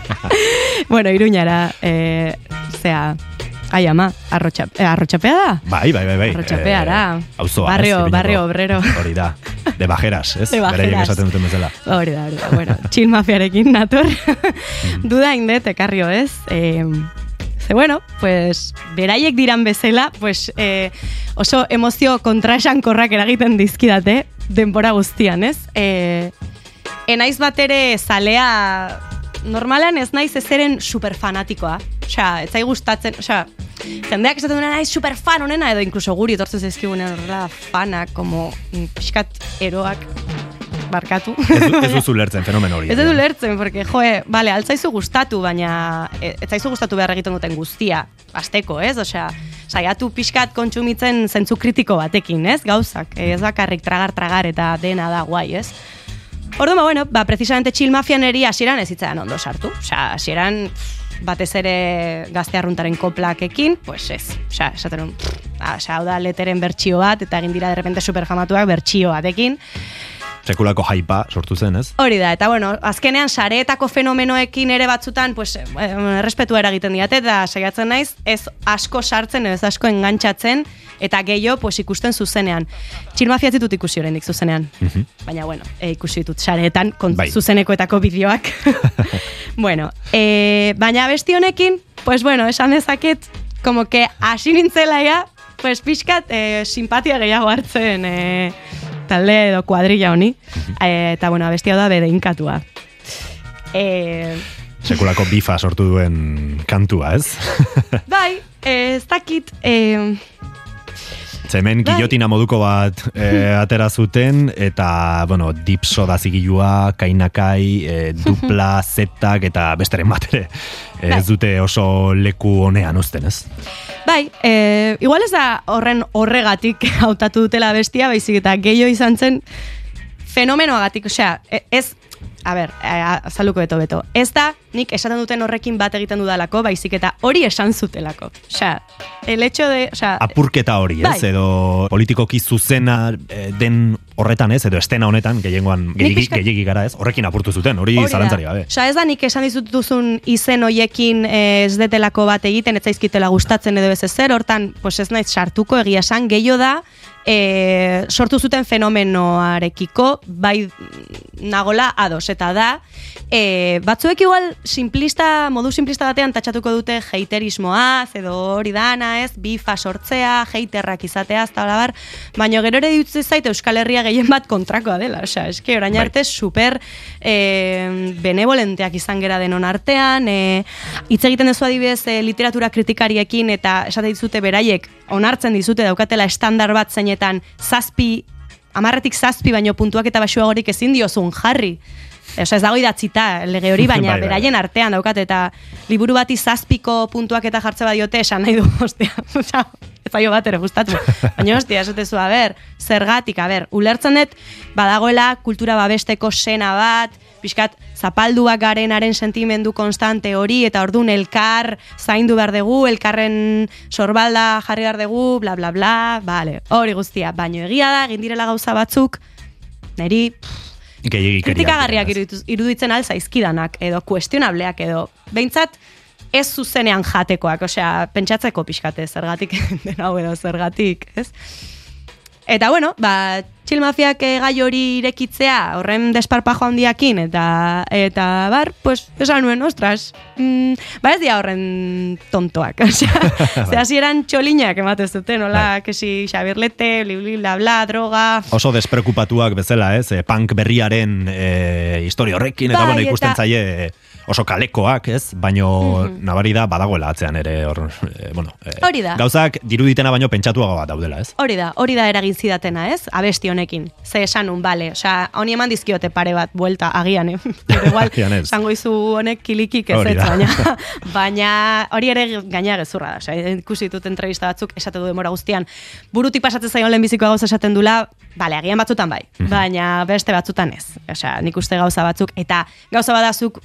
bueno, iruñara, e, zea, ai ama, arrotxa, e, arrotxapea da? bai, bai, bai, bai. Arrotxapeara. Eh, auzoa, ez, barrio, Iruñeko. barrio obrero. Hori da, de bajeras, ez? De bajeras. esaten duten bezala. Hori da, hori da. Bueno, chill mafiarekin nator. Duda indet, ekarrio ez. Eh, ze bueno, pues, beraiek diran bezala, pues, eh, oso emozio kontraesankorrak eragiten dizkidate, denbora guztian, ez? Eh, enaiz bat ere zalea normalan ez naiz ezeren superfanatikoa. Osea, ez zai gustatzen, osea, jendeak esaten duena naiz superfan honena, edo inkluso guri etortzen zaizkigunen horrela fanak, como mm, pixkat eroak barkatu. Ez, du- ez duzu lertzen fenomen hori. Ez dut ulertzen, porque, joe, bale, altzaizu gustatu, baina e- ez zaizu gustatu behar egiten duten guztia, asteko, ez? Osea, saiatu pixkat kontsumitzen zentzu kritiko batekin, ez? Gauzak, ez bakarrik tragar-tragar eta dena da guai, ez? Orduan, ba, bueno, ba, precisamente chill mafian eri hasieran ez zitzaidan ondo sartu. Osea, hasieran batez ere gazte arruntaren koplakekin, pues ez. Osea, esaten ah, osea, hau da leteren bertsio bat, eta egin dira de repente superfamatuak bertsio batekin. Sekulako jaipa sortu zen, ez? Hori da, eta bueno, azkenean sareetako fenomenoekin ere batzutan, pues, eh, errespetua eragiten diate, eta saiatzen naiz, ez asko sartzen, ez asko engantxatzen, eta gehiago, pues, ikusten zuzenean. Txilmafia ez ditut ikusi oraindik zuzenean. Baina, bueno, e, ikusi ditut sareetan, Bai. zuzenekoetako bideoak. bueno, e, baina besti honekin, pues, bueno, esan dezaket, como que hasi nintzela ja, pues, pixkat, e, simpatia gehiago hartzen, e, talde edo kuadrilla honi. Eh, eta, bueno, abesti hau da bede inkatua. E, Sekulako bifa sortu duen kantua, ez? bai, eh, ez dakit, eh, Ze hemen Bai. gilotina moduko bat e, atera zuten, eta, bueno, dip soda zigilua, kainakai, e, dupla, zetak, eta besteren bat ere. Bai. Ez dute oso leku honean uzten, ez? bai, eh, igual ez da horren horregatik hautatu dutela bestia, baizik eta gehiago izan zen fenomenoagatik, osea, e- ez, a ber, eh, azalduko beto beto, ez da nik esaten duten horrekin bat egiten dudalako, baizik eta hori esan zutelako. Osea, el hecho de, osea, Apurketa hori, ez? Bai. Edo politikoki zuzena e, den horretan, ez? Edo estena honetan, gehiengoan, gehiagi, gehiagi gara, ez? Horrekin apurtu zuten, hori Hori zalantzari gabe. Osea, ez da nik esan dizut duzun izen hoiekin eh, ez detelako bat egiten, ez zaizkitela gustatzen edo ez ezer, hortan, pues ez naiz sartuko egia esan, gehiago da, e, sortu zuten fenomenoarekiko, bai nagola ados, eta da, e, batzuek igual simplista, modu simplista batean tatxatuko dute heiterismoaz, edo hori dana, ez, bifa sortzea, heiterrak izatea, eta bar, baina gero ere dituz zait Euskal Herria gehien bat kontrakoa dela, osea, eske orain Bai. arte super e, benevolenteak izan gera denon artean, e, hitz egiten dezu adibidez e, literatura kritikariekin eta esate dizute beraiek onartzen dizute daukatela estandar bat zeinetan zazpi, amarretik zazpi baino puntuak eta basuagorik ezin diozun jarri. Osea, ez dago idatzita lege hori, baina Bai, bai, beraien artean daukat eta liburu bati zazpiko puntuak eta jartze badiote esan nahi du, ostia, osea, ez zaio bat ere gustatu. Baina, ostia, esatezu, a ber, zergatik, a ber, ulertzen dut, badagoela kultura babesteko sena bat, pixkat, zapalduak garenaren sentimendu konstante hori, eta ordun elkar zaindu behar dugu, elkarren sorbalda jarri behar dugu, bla, bla, bla, bale, hori guztia. Baina egia da, egin direla gauza batzuk, neri, kritikagarriak iruditzen al zaizkidanak edo kuestionableak edo behintzat ez zuzenean jatekoak, osea, pentsatzeko pixkate zergatik den hau edo zergatik, ez? Eta bueno, ba, Chill Mafiak eh, gai hori irekitzea, horren desparpajo handiakin, eta, eta bar, pues, esan nuen, ostras, mm, ba ez dia horren tontoak, osea, ze hasieran txolinak emate zuten, hola, kesi Xabirlete, bli, bli, bla, bla, droga, Oso desprekupatuak bezala, ez? E, punk berriaren e, historia horrekin, eta Bai, bueno, ikusten eta- zaie oso kalekoak, ez? Baino nabari da badagoela atzean ere, hor, e, bueno, e, Hori da. gauzak diruditena baino pentsatuago daudela, ez? Hori da, hori da eragin zidatena, ez? Abesti honekin. Ze esanun, bale, osea, honi eman dizkiote pare bat buelta agian, eh? Pero igual, esango izu honek kilikik ez ez, baina, baina hori ere gaina gezurra da. Osea, ikusi ditut entrevista batzuk, esate du demora guztian, burutik pasatzen zaion lehenbiziko gauza esaten dula, bale, agian batzutan bai, Mhm. baina beste batzutan ez. Osea, nik uste gauza batzuk, eta gauza badazuk,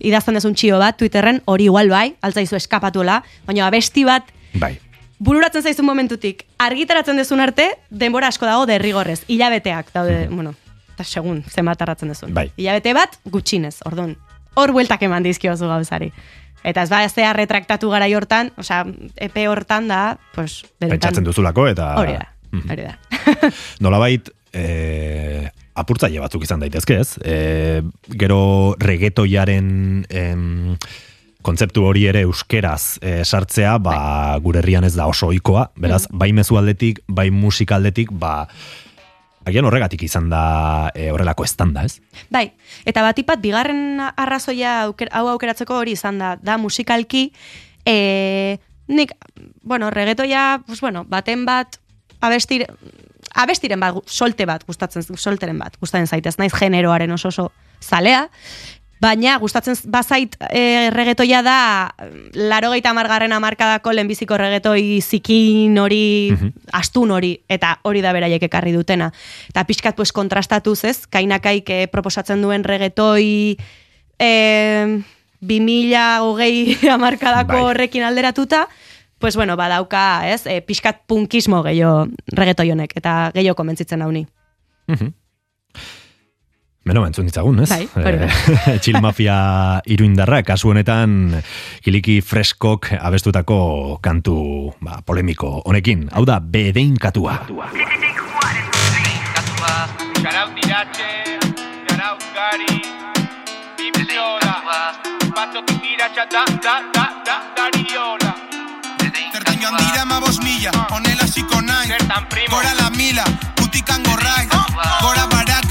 idazten dezun txio bat, Twitterren, hori igual bai, altzaizu eskapatuela, baina abesti bat, Bai. bururatzen zaizun momentutik, argitaratzen dezun arte, denbora asko dago derrigorrez, hilabeteak daude, bueno, eta segun, zenbat arratzen dezun. Bai. Hilabete bat, gutxinez, orduan, hor bueltak eman dizkiozu gauzari. Eta ez ba, zea retraktatu gara hortan, osea, epe hortan da, pues, benetan- Pentsatzen duzulako eta... Hori da, Mhm. hori da. Nolabait, e, apurtzaile batzuk izan daitezke, ez? E, gero regetoiaren em, kontzeptu hori ere euskeraz e, sartzea, ba, gure herrian ez da oso ohikoa, beraz, Mm. bai mezu aldetik, bai musika aldetik, ba, agian horregatik izan da e, horrelako estanda, ez? Bai, eta batipat bigarren arrazoia auker, hau aukeratzeko hori izan da, da musikalki, e, nik, bueno, regetoia, pues bueno, baten bat, abestir, abestiren bat, solte bat, gustatzen, solteren bat, gustatzen zaitez, naiz generoaren oso oso zalea, baina gustatzen bazait e, regetoia da laro gehieta margarren amarkadako lehenbiziko regetoi zikin hori, astun hori, eta hori da beraiek ekarri dutena. Eta pixkat pues kontrastatuz ez, kainakaik eh, proposatzen duen regetoi eh, 2000 hogei amarkadako Bai. horrekin alderatuta, pues bueno, badauka, ez, e, pixkat punkismo gehiago regetoi honek, eta gehiago komentzitzen hauni. Beno, entzun ditzagun, ez? Bai. Eh, Chill Mafia iruindarra, kasu honetan, kiliki freskok abestutako kantu ba, polemiko honekin. Hau da, bedein katua. Shoutout Dirache, shoutout Gary, Bim Soda, Pato Kikiracha, da, da, da, da, Dariola. Zertan joan dira ma bos mila, honela ziko nahi Zertan primo. Gora la mila, putikan gorrai Gora baraka,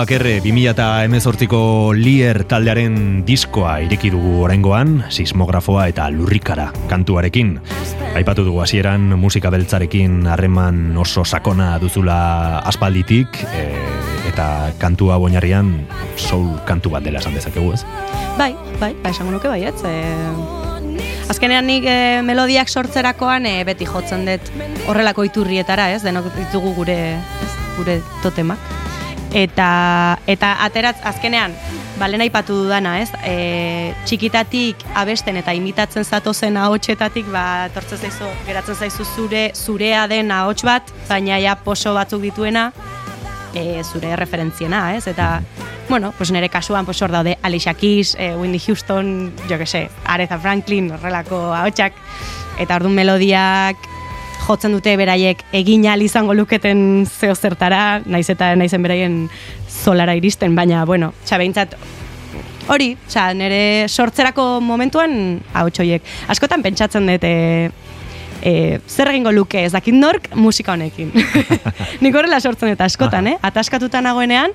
Templuak erre 2018ko Lier taldearen diskoa ireki dugu oraingoan, sismografoa eta lurrikara kantuarekin. Aipatu dugu hasieran musika beltzarekin harreman oso sakona duzula aspalditik, e, eta kantua boinarrian soul kantu bat dela esan dezakegu ez? Bai, bai, bai, esango nuke bai, ez? E, azkenean nik e, melodiak sortzerakoan e, beti jotzen dut horrelako iturrietara, ez? Denok ditugu gure, gure totemak. Eta, eta ateratz, azkenean, balen aipatu dudana, ez? E, txikitatik abesten eta imitatzen zatozen ahotsetatik, ba, tortzen zaizu, geratzen zaizu zure, zurea den ahots bat, baina ja poso batzuk dituena, e, zure referentziena, ez? Eta, bueno, pues nire kasuan, pues hor daude Alicia Keys, e, Whitney Houston, jo que sé, Aretha Franklin, horrelako ahotsak, eta orduan melodiak jotzen dute beraiek egin ahal izango luketen zeo zertara, naiz eta naizen beraien zolara iristen, baina, bueno, txabeintzat, hori, txa, nire sortzerako momentuan, hau txoiek, askotan pentsatzen dut, e, e, zer egingo luke ez dakit nork musika honekin. Nik horrela sortzen dut askotan, eh? Ataskatuta nagoenean,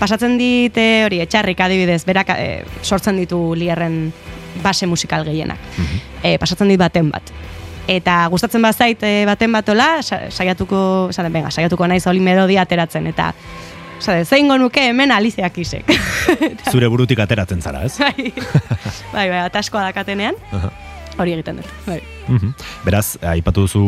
pasatzen dit e, hori, etxarrik adibidez, berak e, sortzen ditu lierren base musikal gehienak. e, pasatzen dit baten bat eta gustatzen bazait e, baten batola, saiatuko, esan venga, saiatuko naiz oli melodia ateratzen eta Zade, zeingo nuke hemen alizeak isek. Zure burutik ateratzen zara, ez? bai, bai, bai, ataskoa dakatenean, hori egiten dut. Bai. Mhm. Beraz, aipatu duzu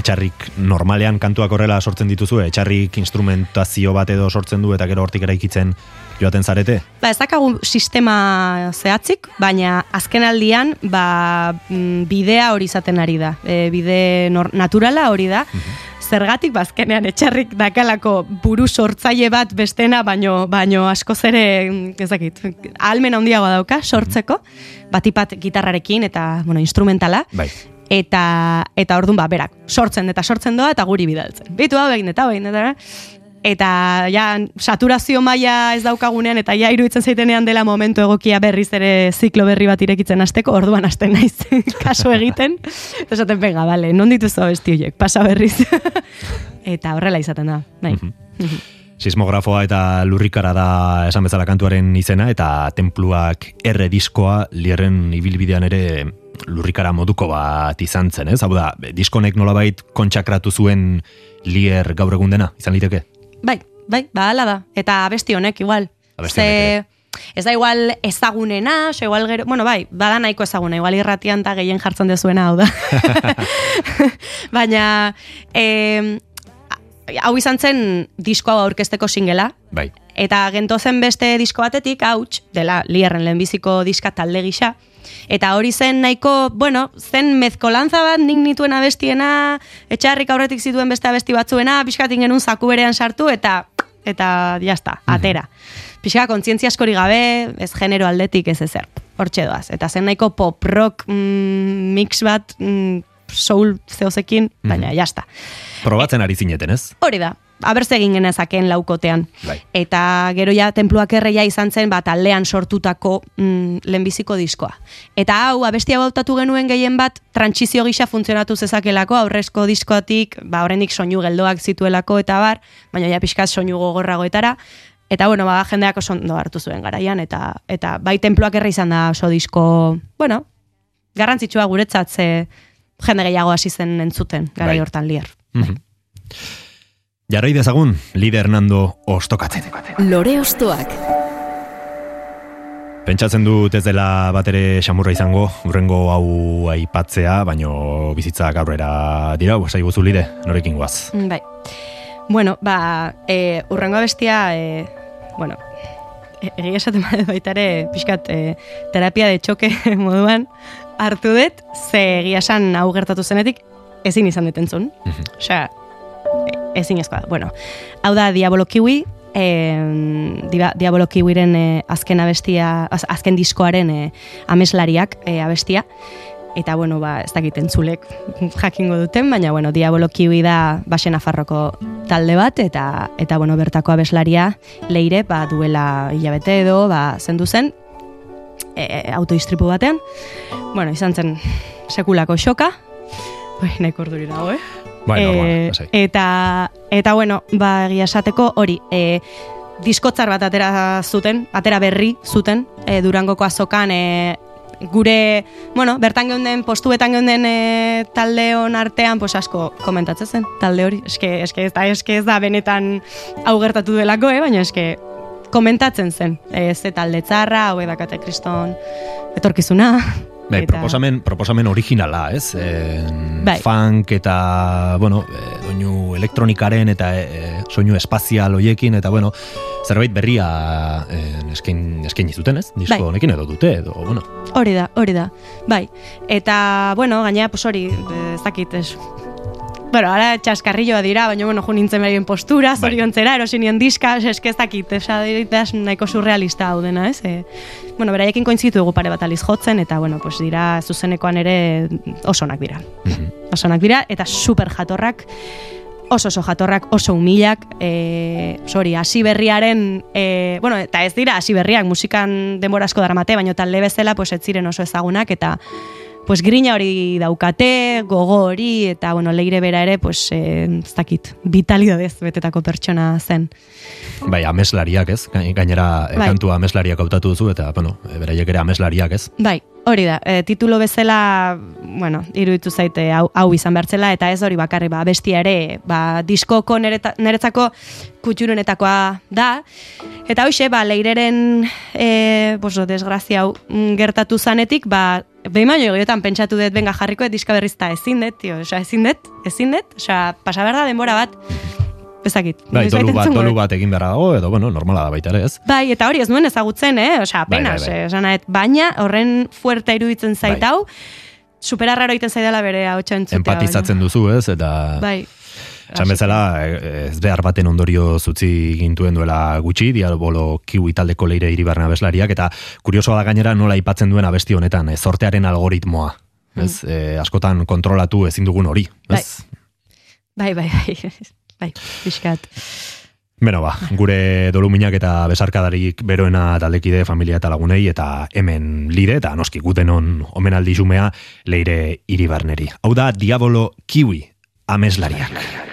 etxarrik normalean kantuak horrela sortzen dituzu, etxarrik instrumentazio bat edo sortzen du eta gero hortik eraikitzen joaten zarete? Ba, ez dakagu sistema zehatzik, baina azken aldian ba, mm, bidea hori izaten ari da. E, bide naturala hori da. Mhm. Zergatik bazkenean ba, etxarrik dakalako buru sortzaile bat bestena, baino, baino asko zere, mm, ezakit, almen handiagoa dauka sortzeko, batipat gitarrarekin eta bueno, instrumentala. Bai. Eta, eta orduan ba, berak, sortzen eta sortzen doa eta guri bidaltzen. Bitu hau egin eta egin eta eta ja saturazio maila ez daukagunean eta ja iruditzen zaitenean dela momentu egokia berriz ere ziklo berri bat irekitzen hasteko orduan hasten naiz kaso egiten eta esaten pega vale non dituzu besti hoiek pasa berriz eta horrela izaten da bai mhm. Sismografoa eta lurrikara da esan bezala kantuaren izena eta tenpluak erre diskoa lierren ibilbidean ere lurrikara moduko bat izan zen, ez? Hau da, diskonek nolabait kontsakratu zuen lier gaur egun dena, izan liteke? Bai, bai, ba, ala da. Eta abesti honek, igual. Abesti honek, Ez da igual ezagunena, so igual gero, bueno, bai, bada nahiko ezaguna, igual irratian eta gehien jartzen dezuena hau da. Baina, e, hau izan zen diskoa aurkezteko singela. Bai. Eta gentozen beste disko batetik, hauts, dela, lierren lehenbiziko diska talde gisa, Eta hori zen nahiko, bueno, zen mezkolantza bat nik nituen abestiena, etxarrik aurretik zituen beste abesti batzuena, pixkatin genuen zaku berean sartu, eta, eta jazta, atera. Pixka, kontzientzia askori gabe, ez genero aldetik ez ezer, hortxe doaz. Eta zen nahiko pop-rock mm, mix bat, mm, soul zeozekin, baina mm -hmm. jazta. Probatzen ari zineten, ez? Hori da, abertze egin genezaken laukotean. Bai. Eta gero ja tenpluak erreia izan zen bat aldean sortutako mm, lehenbiziko diskoa. Eta hau, abestia bautatu genuen gehien bat, trantsizio gisa funtzionatu zezakelako, aurrezko diskoatik, ba, horrenik soinu geldoak zituelako eta bar, baina ja pixkat soinu gogorragoetara, Eta bueno, ba, jendeak oso ondo hartu zuen garaian, eta, eta bai tenpluak erre izan da oso disko, bueno, garrantzitsua guretzat ze jende gehiago hasi zen entzuten, gara bai. hortan lier. Mm Jarrai dezagun, lider Hernando ostokatzen. Lore ostoak. Pentsatzen dut ez dela bat ere xamurra izango, urrengo hau aipatzea, baino bizitza gaurrera dira, sai guzu lide, norekin guaz. Bai. Bueno, ba, e, urrengo bestia, e, bueno, egia esaten baita ere, pixkat, e, terapia de txoke moduan hartu dut, ze egia esan hau gertatu zenetik, ezin izan detentzun. Mm -hmm. Osea, ezin ezkoa. Bueno, hau da Diabolo Kiwi, e, Diabolo Kiwiren e, azken abestia, azken diskoaren e, ameslariak e, abestia. Eta, bueno, ba, ez dakit entzulek jakingo duten, baina, bueno, Diabolo Kiwi da basen afarroko talde bat, eta, eta bueno, bertako abeslaria leire, ba, duela hilabete edo, ba, zendu zen, e, autoistripu batean. Bueno, izan zen sekulako xoka, bai, nahiko urduri dago, eh? Bai, normal, e, eta, eta, bueno, ba, egia esateko, hori, e, diskotzar bat atera zuten, atera berri zuten, e, Durangoko azokan e, gure, bueno, bertan geunden, postuetan geunden e, taldeon artean, pues asko komentatzen zen, talde hori. Eske, eske, ez da, eske ez da benetan hau gertatu delako, eh? baina eske komentatzen zen. E, ze talde txarra, hau edakate kriston etorkizuna. Bai, Eta- proposamen, proposamen originala, ez? E, Bai. Funk eta, bueno, e, doinu elektronikaren eta e, soinu espazial hoiekin, eta, bueno, zerbait berria e, eskain, eskaini zuten, ez? Disko Bai. honekin edo dute, edo, bueno. Hori da, hori da. Bai. Eta, bueno, gainera, pues hori, eh, ez dakit, ez. Bueno, ara txaskarrilloa dira, baina, bueno, jo nintzen berien postura, Bai. zoriontzera, erosi nion diska, eske ez dakit, esa diritaz nahiko surrealista hau dena, ez? E, bueno, beraiekin kointzitu dugu pare bat aliz jotzen, eta, bueno, pues dira, zuzenekoan ere oso onak dira. Mhm. Oso onak dira, eta super jatorrak, oso oso jatorrak, oso humilak, e, sorry, hasi berriaren, e, bueno, eta ez dira hasi berriak, musikan denbora asko daramate, baina talde bezala, pues ez ziren oso ezagunak, eta pues grina hori daukate, gogo hori, eta bueno, leire bera ere, pues, e, ez dakit, vitalidadez betetako pertsona zen. Bai, ameslariak, ez? Gain- Gainera, e, Bai. kantua ameslariak hautatu duzu, eta, bueno, e, beraiek ere ameslariak, ez? Bai, hori da, e, titulo bezala, bueno, iruditu zaite hau, hau izan bertzela, eta ez hori bakarri, ba, bestia ere, ba, diskoko nereta, neretzako kutxurunetakoa da, eta hoxe, ba, leireren, e, boso, desgrazia hau mm, gertatu zanetik, ba, behin baino gehiotan pentsatu dut, benga jarriko dut diska berriz eta ezin dut, tio, osea, ezin dut, ezin dut, osea, pasa behar da denbora bat, bezakit. Bai, dolu bat, dolu bat egin beharra dago, edo, bueno, normala da baita ere, ez? Bai, eta hori ez nuen ezagutzen, eh? Osea, Bai, apenas, bai, bai. eh, esan nahet, baina horren fuerte iruditzen zait Bai. Superarraro egiten zaidala bere hau entzutea. Empatizatzen duzu, ez? Eta... Bai. Esan bezala, ez behar baten ondorio zutzi gintuen duela gutxi, diabolo kiwi taldeko leire iribarna abeslariak, eta kuriosoa da gainera nola aipatzen duen abesti honetan, zortearen algoritmoa. Ez, e, askotan kontrolatu ezin dugun hori, ez? Bai, bai, bai, bai, pixkat. Beno ba, gure doluminak eta besarkadarik beroena taldekide, familia eta lagunei, eta hemen lide, eta noski gutenon omenaldi xumea leire iribarneri. Hau da, diabolo kiwi ameslariak.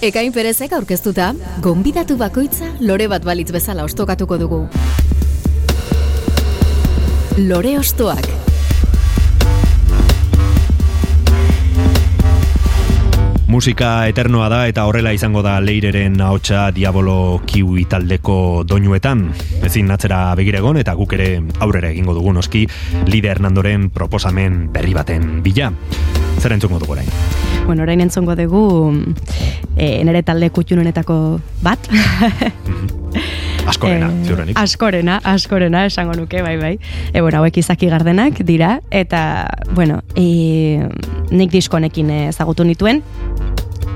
Ekain perezek aurkeztuta, gonbidatu bakoitza lore bat balitz bezala ostokatuko dugu. Lore ostoak. Musika eternoa da eta horrela izango da leireren ahotsa Diabolo Kiwi taldeko doinuetan. Ezin natzera begiregon eta guk ere aurrera egingo dugu noski Lide Hernandoren proposamen berri baten bila. Zer entzungo dugu orain? Bueno, orain entzongo dugu e, nere talde kutxunenetako bat. Askorena, Eh, ziurrenik. Askorena, askorena, esango nuke, bai, bai. E, bueno, hauek izaki gardenak dira, eta, bueno, e, nik diskonekin ezagutu nituen,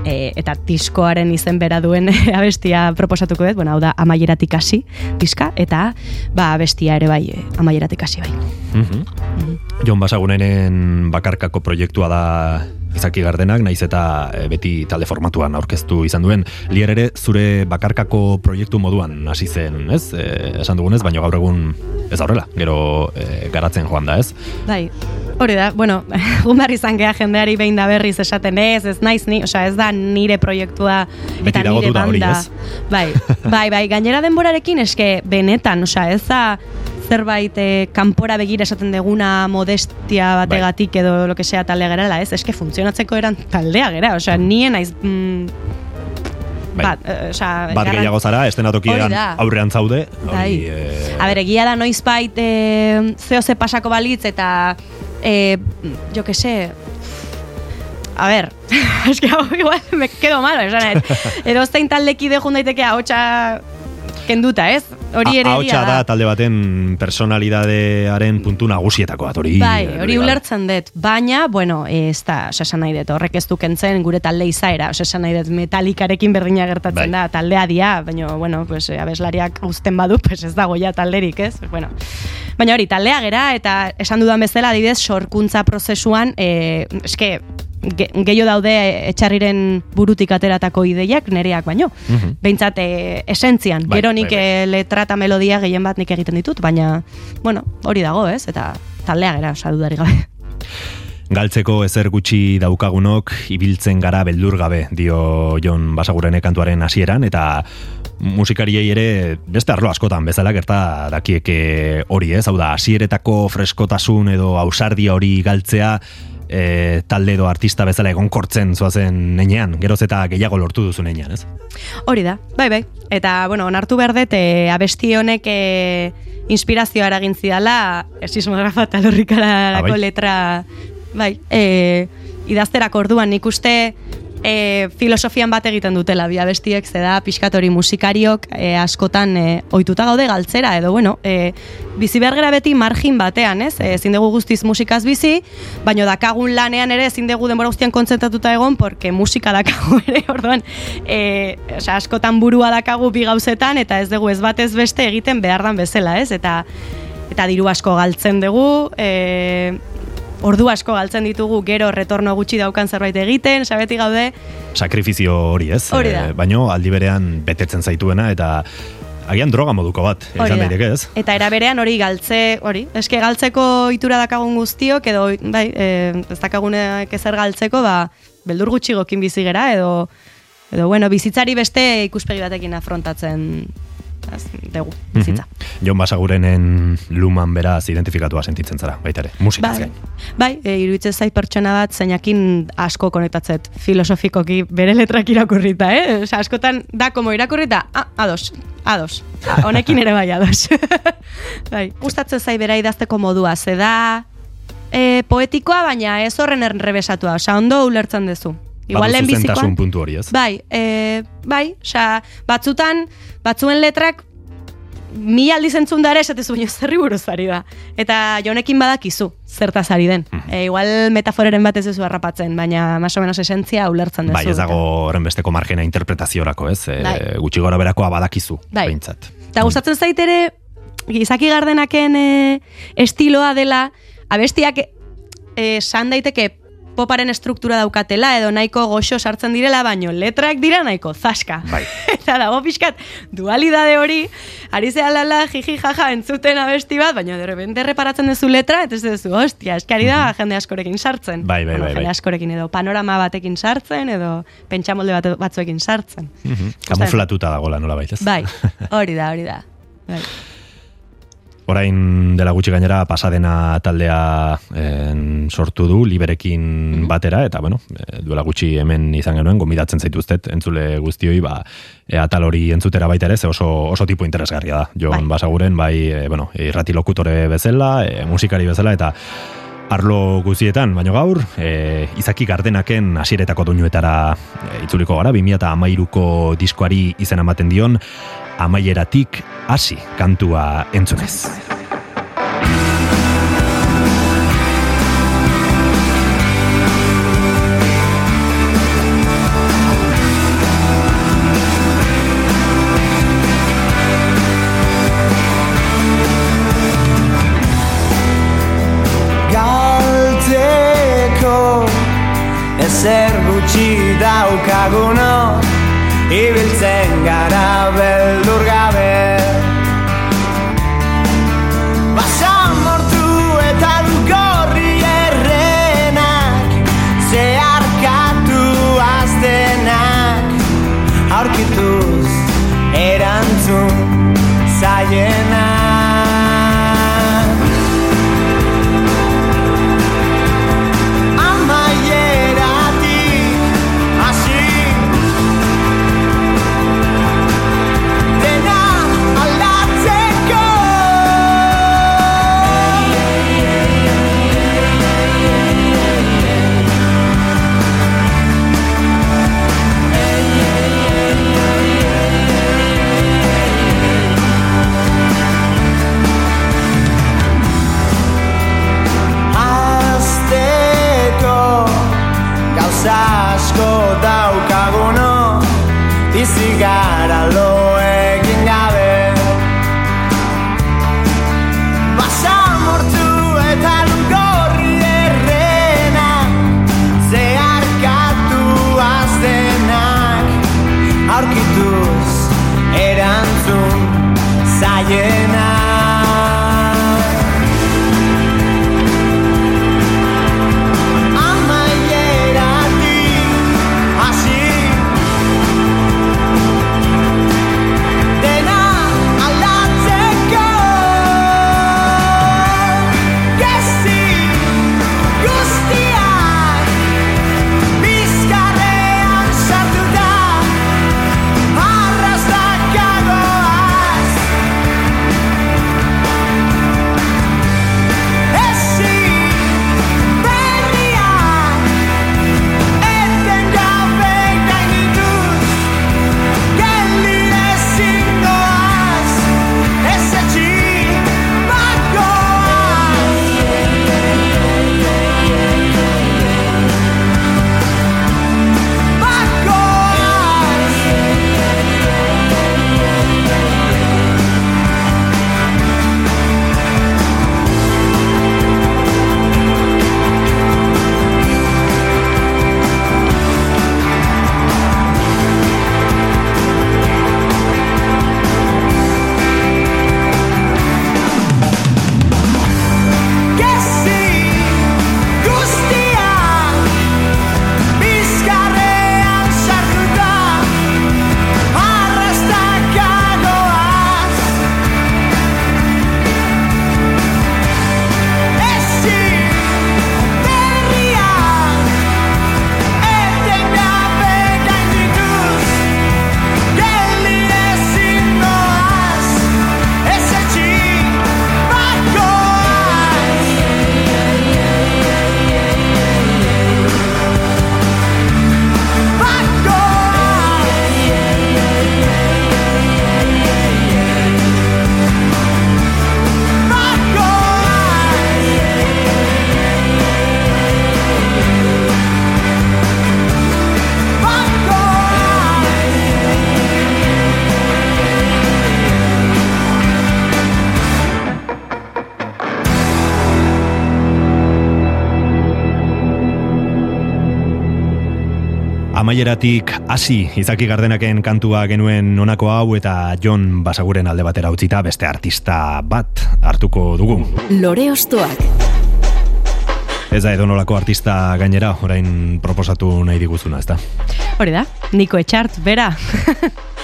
e, eta diskoaren izen bera duen abestia proposatuko dut, bueno, hau da amaieratik hasi diska, eta ba, abestia ere bai, eh, amaieratik hasi bai. Mhm. Jon Basagunenen bakarkako proiektua da izaki gardenak, naiz eta e, beti talde formatuan aurkeztu izan duen. Lier ere zure bakarkako proiektu moduan hasi zen, ez? E, esan dugunez, baina gaur egun ez da horrela, gero e, garatzen joan da, ez? Bai, hori da, bueno, egun behar izan geha jendeari behin da berriz esaten ez, ez naiz ni, osea, ez da nire proiektua Beti eta nire duda hori, banda. ez? Bai, bai, bai, gainera denborarekin eske benetan, osea, ez da zerbait eh, kanpora begira esaten deguna modestia bategatik edo lo que sea talde gerala, ez? Eske funtzionatzeko eran taldea gera, osea, nien naiz mm, Bai. bat, eh, osea, Bat garran- gehiago zara, estenatokian Hori aurrean zaude. hori, Bai. e, A ber, egia da noizbait e, zeo ze pasako balitz eta e, jo que sé A ver, es que hau igual me quedo malo, esan. Edo zein taldekide jun daiteke ahotsa kenduta, ez? Hori ere Ahotsa da talde baten personalidadearen puntu nagusietako bat, hori. Bai, hori bai. ulertzen dut, baina, bueno, ez da, esan nahi dut, horrek ez du kentzen gure talde izaera, esan nahi dut metalikarekin berdina gertatzen Bai. da, taldea dia, baina, bueno, pues, eh, abeslariak uzten badu, pues ez dago ja talderik, ez? Bueno, baina hori, taldea gera, eta esan dudan bezala, adidez, sorkuntza prozesuan, e, eske, ge, gehiago daude etxarriren burutik ateratako ideiak nereak baino. Mhm. Behintzat, e, esentzian, Bai, gero nik bai, bai. e, letra eta melodia gehien bat nik egiten ditut, baina, bueno, hori dago, ez? Eta taldea gera, saludari gabe. Galtzeko ezer gutxi daukagunok ibiltzen gara beldur gabe, dio Jon Basagurene kantuaren hasieran eta musikariei ere beste arlo askotan bezala gerta dakieke hori ez, hau da, hasieretako freskotasun edo ausardia hori galtzea e, talde edo artista bezala egonkortzen zoazen nenean, geroz eta gehiago lortu duzu nenean, ez? Hori da, bai, bai. Eta, bueno, onartu behar dut, e, abesti honek e, inspirazioa eragin zidala, sismografa eta lorrikarako Ah, bai? letra, bai, e, idazterako orduan nik uste e, filosofian bat egiten dutela bi abestiek, ze da pixkat hori musikariok e, askotan e, ohituta gaude galtzera, edo bueno, e, bizi behar gara beti margin batean, ez? Ezin dugu guztiz musikaz bizi, baino dakagun lanean ere ezin dugu denbora guztian kontzentratuta egon, porque musika dakagu ere, orduan, e, osea, askotan burua dakagu bi gauzetan, eta ez dugu ez batez beste egiten behar dan bezala, ez? Eta, eta diru asko galtzen dugu, e, ordu asko galtzen ditugu gero retorno gutxi daukan zerbait egiten, sabeti gaude, Sakrifizio hori ez, Hori da. E, baino aldi berean betetzen zaituena eta agian droga moduko bat, Hori izan da. daiteke ez? Eta era berean hori galtze, hori, eske galtzeko itura dakagun guztiok edo bai, e, ez dakagunek ezer galtzeko, ba beldur gutxigokin bizi gera edo edo bueno, bizitzari beste ikuspegi batekin afrontatzen az, dugu bizitza. Mhm. Jon Basagurenen luman beraz identifikatua sentitzen zara, baita ere, musikaz Bai, gain. bai e, iruditzen zait pertsona bat zeinakin asko konektatzet filosofikoki bere letrak irakurrita, eh? Osa, askotan da como irakurrita, ah, ados, ados. Honekin ere bai, ados. bai, gustatzen zai bera idazteko modua, ze da e, poetikoa, baina ez horren errebesatua, osea, ondo ulertzen duzu. Igual Badu lehenbizikoan- zuzentasun puntu hori ez? Bai, e, bai, osea, batzutan, batzuen letrak mila aldiz entzun da ere esatezu baina zerri buruz ari da. Eta jonekin badakizu, zertaz ari den. Mhm. E, igual metaforeren bat ez harrapatzen, baina más o menos esentzia ulertzen duzu. Bai, ez dago horren besteko margena interpretaziorako, ez? E, gutxi gora berakoa badakizu, Bai. behintzat. Eta gustatzen zait ere, gizaki gardenaken e, estiloa dela, abestiak e, san daiteke poparen estruktura daukatela edo nahiko goxo sartzen direla, baino letrak dira nahiko zaska. Bai. Eta dago pixkat dualidade hori, ari zea lala, jiji jaja, entzuten abesti bat, baina de repente reparatzen duzu letra, eta ez duzu, hostia, eski ari da jende askorekin sartzen. Bai, bai, bai, bai. Jende askorekin edo panorama batekin sartzen, edo pentsamolde bat, batzuekin sartzen. Mhm. Kamuflatuta dagoela nola baitez. Bai, hori da, hori da. Bai. Orain dela gutxi gainera pasadena taldea en, sortu du liberekin Mhm. batera eta bueno, eh, duela gutxi hemen izan genuen gomidatzen zaituztet entzule guztioi ba e, atal hori entzutera baita ere ze oso oso tipo interesgarria da. Jon Bai. Basaguren bai e, bueno, irrati lokutore bezala, e, musikari bezala eta arlo guztietan, baino gaur, e, izaki gardenaken hasieretako doinuetara e, itzuliko gara, 2013ko diskoari izena ematen dion, amaieratik hasi kantua entzunez. galtzeko ezer gutxi daukaguno ibiltzen gara beldur amaieratik hasi izaki gardenaken kantua genuen onako hau eta Jon Basaguren alde batera utzita beste artista bat hartuko dugu. Lore Ostoak. Ez da edonolako artista gainera, orain proposatu nahi diguzuna, ez da? Hori da, Niko Etxart, bera.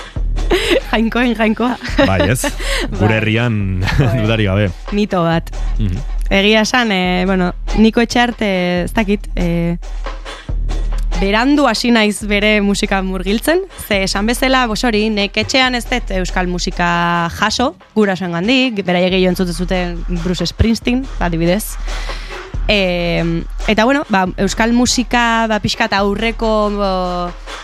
Jainkoen, jainkoa. Bai, ez? Gure herrian Bai. dudari gabe. Mito bat. Mhm. Egia esan, e, bueno, Niko Etxart, e, ez dakit, e, berandu hasi naiz bere musika murgiltzen, ze esan bezala, bos hori, nek etxean ez dut euskal musika jaso, gurasoen gandik, bera gehiago entzute zuten Bruce Springsteen, adibidez. E, eta bueno, ba, euskal musika ba, pixkat aurreko bo,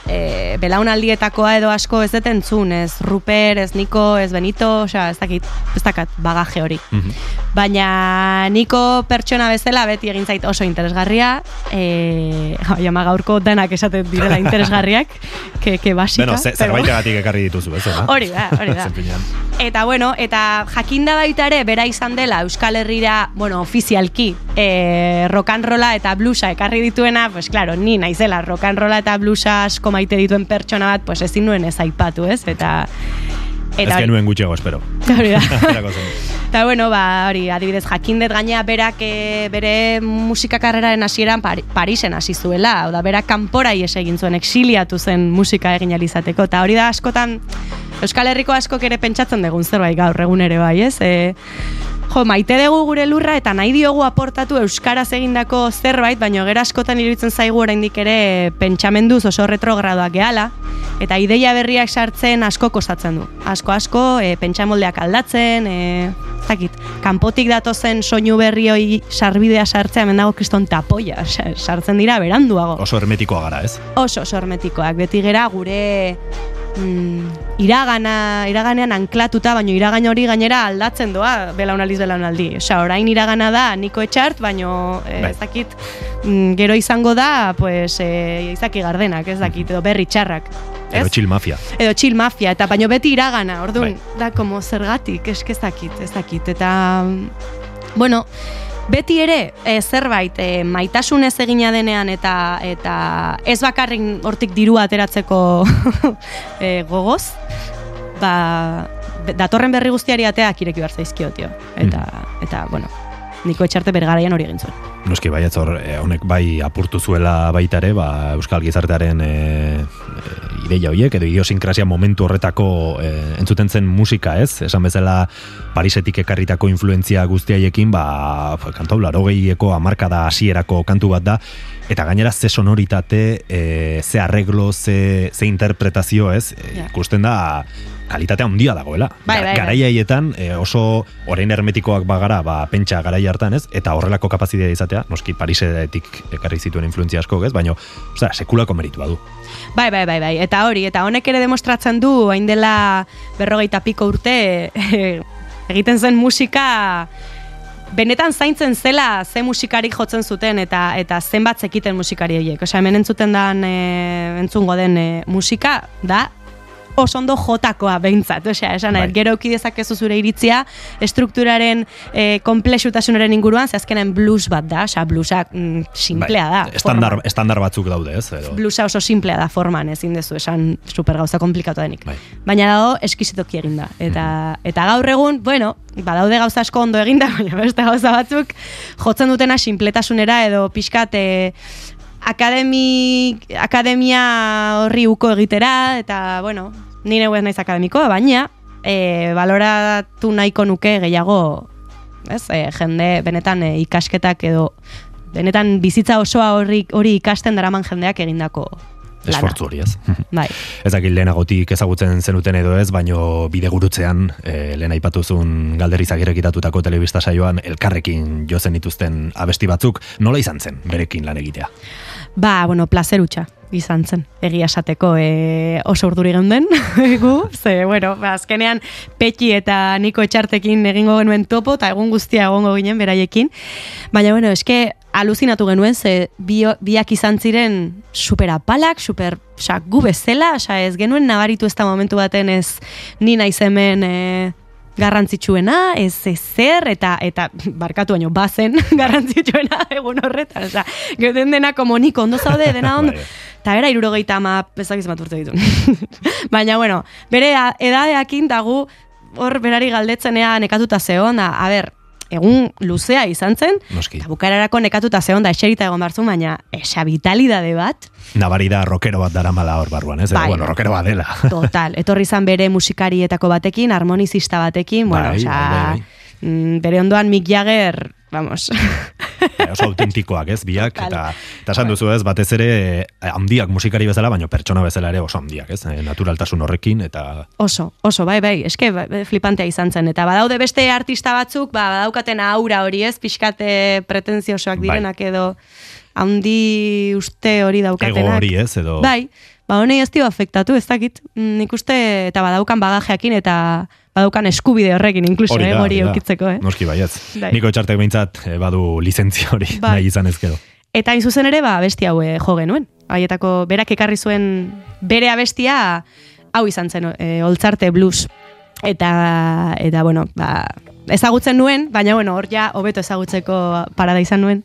e, belaunaldietakoa edo asko ez dut entzun, ez Ruper, ez Niko, ez Benito, osea, ez dakit, ez dakat bagaje hori. Mhm. Baina niko pertsona bezala beti egin zait oso interesgarria, e, ama gaurko danak esaten direla interesgarriak, ke, ke basika. Bueno, ze, pero- zerbaitegatik ekarri dituzu, ez? Ona? Hori da, hori da. Eta bueno, eta jakinda baita ere bera izan dela Euskal Herrira, bueno, ofizialki, e, rock and rolla eta bluesa ekarri dituena, pues claro, ni naizela rock and rolla eta bluesa asko maite dituen pertsona bat, pues ezin nuen ez aipatu, ez? Eta Ez hori- genuen gutxiago espero. Hori da. Eta bueno, ba, hori, adibidez, jakindet gainea berak e, bere musika karreraren hasieran Pari, Parisen hasi zuela, hau da, berak kanpora ies egin zuen, exiliatu zen musika egin alizateko, eta hori da askotan, Euskal Herriko askok ere pentsatzen dugun zerbait gaur egun ere bai, ez? E, jo, maite dugu gure lurra eta nahi diogu aportatu euskaraz egindako zerbait, baina gero askotan iruditzen zaigu oraindik ere pentsamenduz oso retrogradoak gehala, eta ideia berriak sartzen asko kostatzen du. Asko asko, e, pentsamoldeak aldatzen, e, ez dakit, kanpotik datozen soinu berri hoi sarbidea sartzea hemen dago kriston tapoia, sartzen dira beranduago Oso hermetikoa gara, ez? oso oso hermetikoak. Beti gera gure mm, iragana, iraganean anklatuta, baino iragain hori gainera aldatzen doa belaunaldiz belaunaldi. Osea, orain iragana da Niko Etxart, baino Bai. ez dakit mm, gero izango da, pues, eh, izaki gardenak, ez dakit, edo berri txarrak. Ez? Edo chill mafia. edo chill mafia, eta baino beti iragana, orduan, Bai. da, como zergatik, eske ez dakit, ez dakit, eta, mm, bueno, beti ere, e, zerbait, e, maitasunez egina denean, eta eta ez bakarrik hortik dirua ateratzeko e, gogoz, ba, datorren berri guztiari ateak ireki behar zaizkio, tio. Eta, eta, bueno, niko etxarte bergaraian hori egin zuen. Noski baietz hor, eh, honek bai apurtu zuela baita ere, ba, Euskal Gizartearen e, e, ideia horiek, edo idiosinkrasia momentu horretako e, entzuten zen musika, ez? Esan bezala Parisetik ekarritako influentzia guztiaiekin, ba, kantu larogeieko amarkada hasierako kantu bat da, eta gainera ze sonoritate, e, ze arreglo, ze, ze interpretazio, ez? E. Ikusten da kalitatea handia dagoela. Bai, bai, bai. Garai haietan, e, oso orain hermetikoak bagara, ba, pentsa garai hartan, ez? Eta horrelako kapazitatea izatea, noski Parisetik ekarri zituen influentzia asko, ez? Baina, osea, sekulako meritua du. Bai, bai, bai, bai. Eta hori, eta honek ere demostratzen du, hain dela berrogeita piko urte, egiten zen musika benetan zaintzen zela ze musikarik jotzen zuten eta eta zenbat zekiten musikari horiek. Osea, hemen entzuten dan, e, entzungo den e, musika da oso ondo jotakoa behintzat, osea, esan Bai. gero dezakezu zure iritzia estrukturaren e, komplexutasunaren inguruan, ze azkenen blues bat da, osea, bluesak mm, simplea da. Estandar, forman. estandar batzuk daude, ez? Edo, blusa oso simplea da forman, ezin dezu esan super gauza komplikatu denik. Bai. Baina dago eskizitoki eginda. Eta, eta gaur egun, bueno, badaude gauza asko ondo eginda, baina beste gauza batzuk jotzen dutena sinpletasunera edo pixkat e, akademi, akademia horri uko egitera, eta, bueno, nire ez naiz akademikoa, baina e, baloratu nahiko nuke gehiago, ez, e, jende benetan e, ikasketak edo benetan bizitza osoa horri, hori ikasten daraman jendeak egindako esfortzu hori, ez? Bai. Ez dakit lehenagotik ezagutzen zenuten edo ez, baino bidegurutzean, e, lehen aipatuzun galder izagirekitatutako telebista saioan elkarrekin jozen dituzten abesti batzuk, nola izan zen berekin lan egitea? Ba, bueno, plazerutxa izan zen, egia esateko e, oso urduri geunden gu, ze, bueno, ba, azkenean Petxi eta Niko Etxartekin egingo genuen topo, eta egun guztia egongo ginen beraiekin, baina, bueno, eske aluzinatu genuen, ze bio, biak izan ziren super apalak, super, oza, gu bezala, oza, ez genuen nabaritu ez da momentu baten ez ni naiz hemen e, garrantzitsuena, ez ezer, eta, eta barkatu baino, bazen garrantzitsuena egun horretan, oza, geuden dena komuniko, ondo zaude, dena ondo, Bai. eta era irurogeita ama ezak izan bat urte ditu. Baina, bueno, bere edadeakin dagu hor berari galdetzenea nekatuta zeon, da, a ber, egun luzea izan zen, Noski. eta bukararako nekatuta zeon da eserita egon barzun, baina esa vitalidade bat, Nabari da rockero bat daramala hor barruan, ez? Bai. Bueno, rockero bat dela. total, etorri izan bere musikarietako batekin, harmonizista batekin, bueno, Bai, osea, bai, bai, mm, bere ondoan Mick Jagger, vamos, Bai, oso autentikoak, ez, biak, eta, eta esan duzu ez, batez ere, eh, handiak musikari bezala, baina pertsona bezala ere oso handiak, ez, eh, naturaltasun horrekin, eta Oso, oso, bai, bai, eske bai, bai, flipantea izan zen. Eta badaude beste artista batzuk, ba, badaukaten aura hori ez, pixkate pretenziosoak Bai. direnak edo handi uste hori daukatenak. ego hori, ez, edo... Bai, ba, honei ez dio afektatu, ez dakit. Nik uste, eta badaukan bagajeakin eta badaukan eskubide horrekin, inkluso, Hori eh, da, hori hori eukitzeko, eh? Noski baietz. Bai. Niko etxartek behintzat eh, badu lizentzia hori, Bai. nahi izan ezkedo. Eta hain zuzen ere, ba, abesti hau eh, jo genuen. Haietako berak ekarri zuen bere abestia hau izan zen, e, Oltzarte Blues. Eta, eta bueno, ba, ezagutzen nuen, baina bueno, hor ja hobeto ezagutzeko parada izan nuen.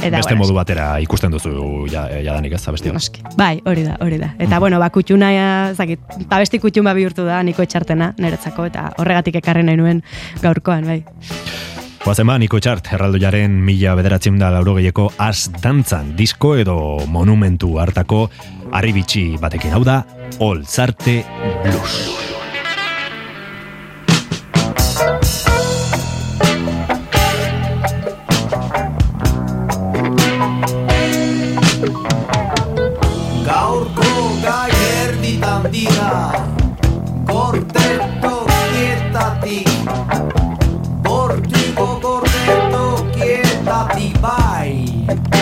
Eta, Beste bueno, modu batera ikusten duzu ja, eh, jadanik ez, abesti. Noski. Bai, hori da, hori da. Eta bueno, ba kutxuna, ez dakit, abesti kutxun ba bihurtu da niko etxartena niretzako eta horregatik ekarri nahi nuen gaurkoan, bai. Goazen ba, Niko Etxart, erraldoiaren mila bederatzen da gehieko az dantzan disko edo monumentu hartako arribitxi batekin hau da, Olzarte Blues. bandida, correcto, quietati, por trigo quietati, bye.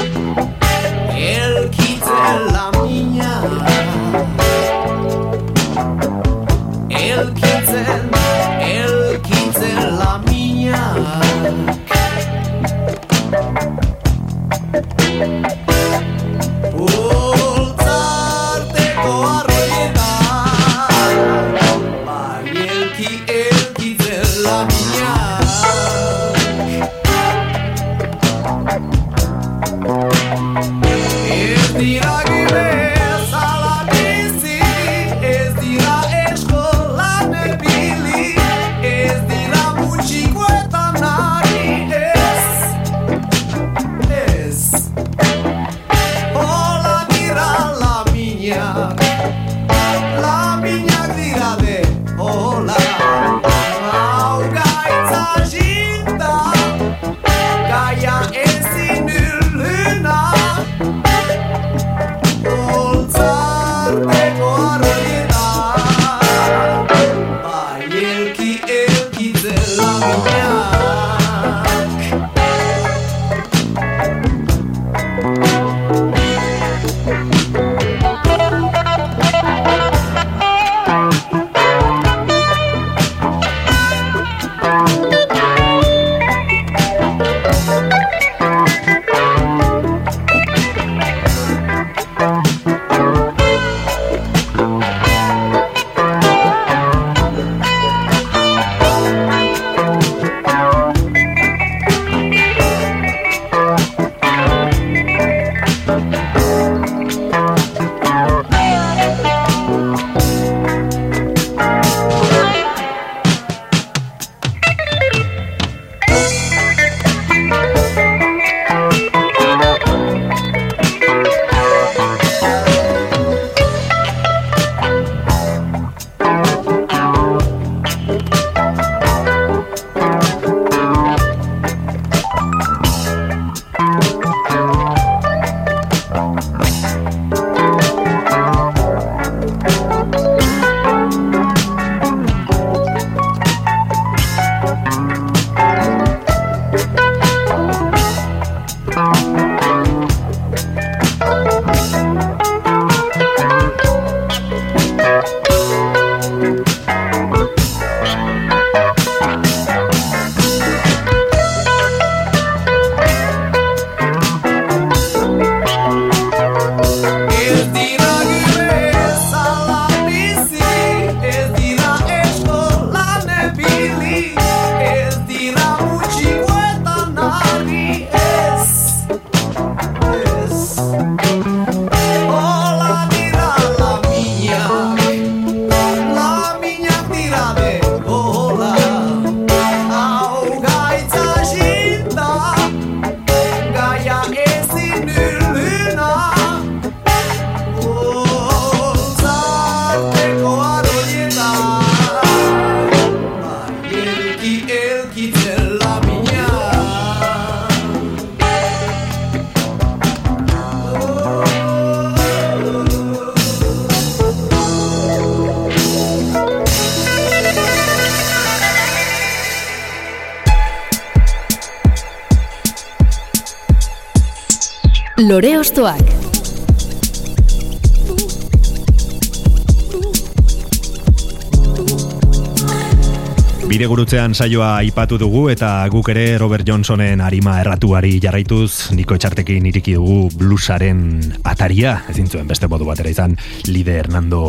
Bidegurutzean saioa aipatu dugu eta guk ere Robert Johnsonen arima erratuari jarraituz Niko Etxartekin iriki dugu bluesaren ataria, ezin zuen beste modu batera izan Lide Hernando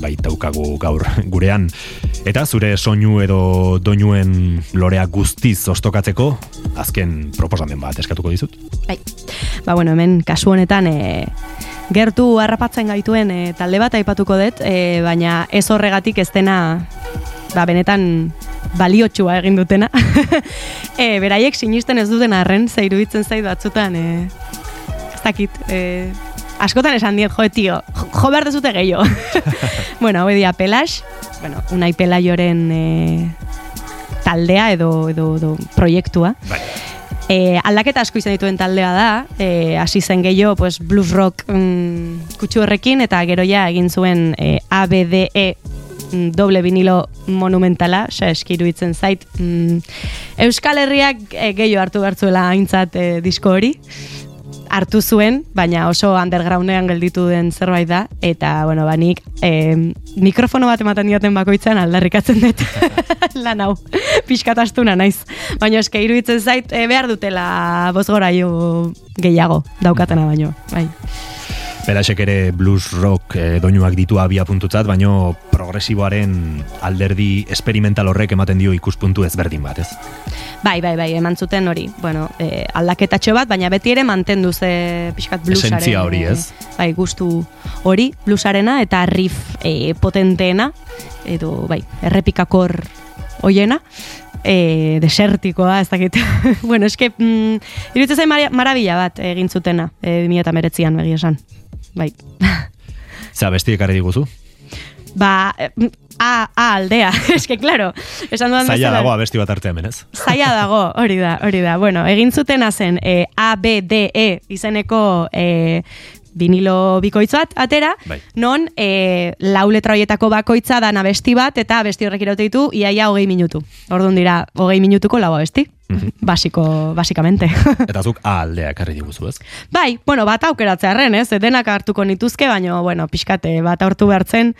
baitaukagu gaur gurean. Eta zure soinu edo doinuen lorea guztiz ostokatzeko azken proposamen bat eskatuko dizut. Bai. Ba, bueno, hemen kasu honetan e, gertu harrapatzen gaituen e, talde bat aipatuko dut, e, baina ez horregatik ez dena ba, benetan baliotsua egin dutena. e, beraiek sinisten ez duten arren, ze iruditzen zaidu batzutan, e, ez dakit, e, askotan esan diet, jo, tio, jo, behar dezute gehiago. bueno, hau dia Pelax, bueno, unai Pelaioren e, taldea edo, edo, edo proiektua. Bai. E, aldaketa asko izan dituen taldea da, e, hasi zen gehiago pues, blues rock mm, kutsu horrekin, eta gero ja egin zuen e, ABDE doble vinilo monumentala, xa eskiru itzen zait. Mm, Euskal Herriak e, gehiago hartu bertzuela aintzat e, disko hori, hartu zuen, baina oso undergroundean gelditu den zerbait da, eta, bueno, banik, e, mikrofono bat ematen dioten bakoitzan aldarrikatzen dut lan hau, pixkatastuna naiz. Baina eske iruditzen zait, e, behar dutela bozgoraio gehiago daukatena baino, bai. Berasek ere blues rock e, doinuak ditu abia puntutzat, baino progresiboaren alderdi experimental horrek ematen dio ikuspuntu ezberdin bat, ez? Bai, bai, bai, eman zuten hori. Bueno, e, aldaketatxo bat, baina beti ere mantendu ze pixkat bluesaren. Esentzia hori, ez? e, bai, gustu hori, bluesarena eta riff e, potenteena, edo, bai, errepikakor hoiena, e, desertikoa, ez dakit. bueno, eske, mm, iruditzen zain mara- marabila bat egin zutena, e, 2008an, begia esan. Bai. Zea, bestiek arri diguzu? ba, eh, a, a aldea, eske, claro, esan dudan Zaila bezala- dago abesti bat artean, menez? Zaila dago, hori da, hori da. Bueno, egin zutena zen e, A, B, D, E izeneko e, vinilo bikoitz bat atera, Bai. non e, lau letra hoietako bakoitza da abesti bat, eta abesti horrek iraute ditu iaia hogei minutu. Orduan dira, hogei minutuko lau abesti. Basiko, basikamente. Eta zuk A aldeak arri diguzu, ez? bai, bueno, bat aukeratzearen, ez? Denak hartuko nituzke, baina, bueno, pixkate, bat aurtu behartzen,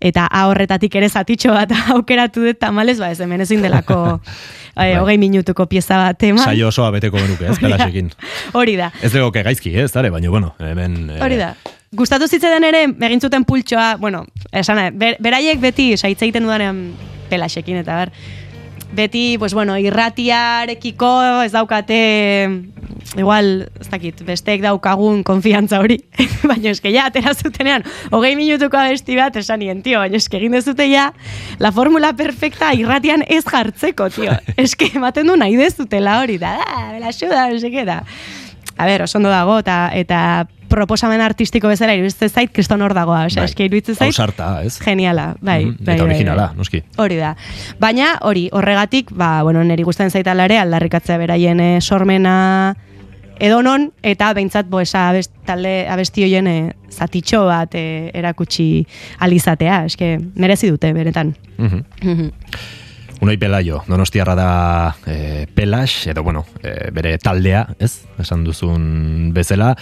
eta A horretatik ere zatitxo bat aukeratu dut tamales, ba, ez hemen ezin delako e, hogei minutuko pieza bat eman. Saio osoa beteko genuke, ez? Hori. Pelasekin. Hori da. Ez legoke gaizki, ez? Dare, baina, bueno, hemen... eh, Hori da. Gustatu zitzaidan ere, egin zuten pultsoa, bueno, esan, ber, beraiek beti saitza egiten dudanean pelaxekin, eta ber, beti, pues bueno, irratiarekiko ez daukate, igual, ez dakit, besteek daukagun konfiantza hori, baina eske ja, atera zutenean, hogei minutuko abesti bat, esan nien, tio, baina eske egin dezute ja, la formula perfecta irratian ez jartzeko, tio, eske ematen du nahi dezutela hori, da, da, bela xuda, no. A ber, oso ondo dago, eta, eta proposamen artistiko bezala iruditzen zait kriston hor dagoa, osea, Bai. eske iruditzen zait Ausarta, ez? geniala, bai, Mhm, bai, Eta bai, originala, bai. noski. Hori da. Baina, hori, horregatik, ba, bueno, niri gustatzen zaitala ere aldarrikatzea beraien eh, sormena edonon, eta behintzat, bo, esa abest, talde abesti hoien eh, zatitxo bat eh, erakutsi alizatea, eske merezi dute, benetan. Mhm. Mhm. Unai Pelaio, donostiarra da e, Pelax, edo bueno, e, bere taldea, ez? Esan duzun bezala.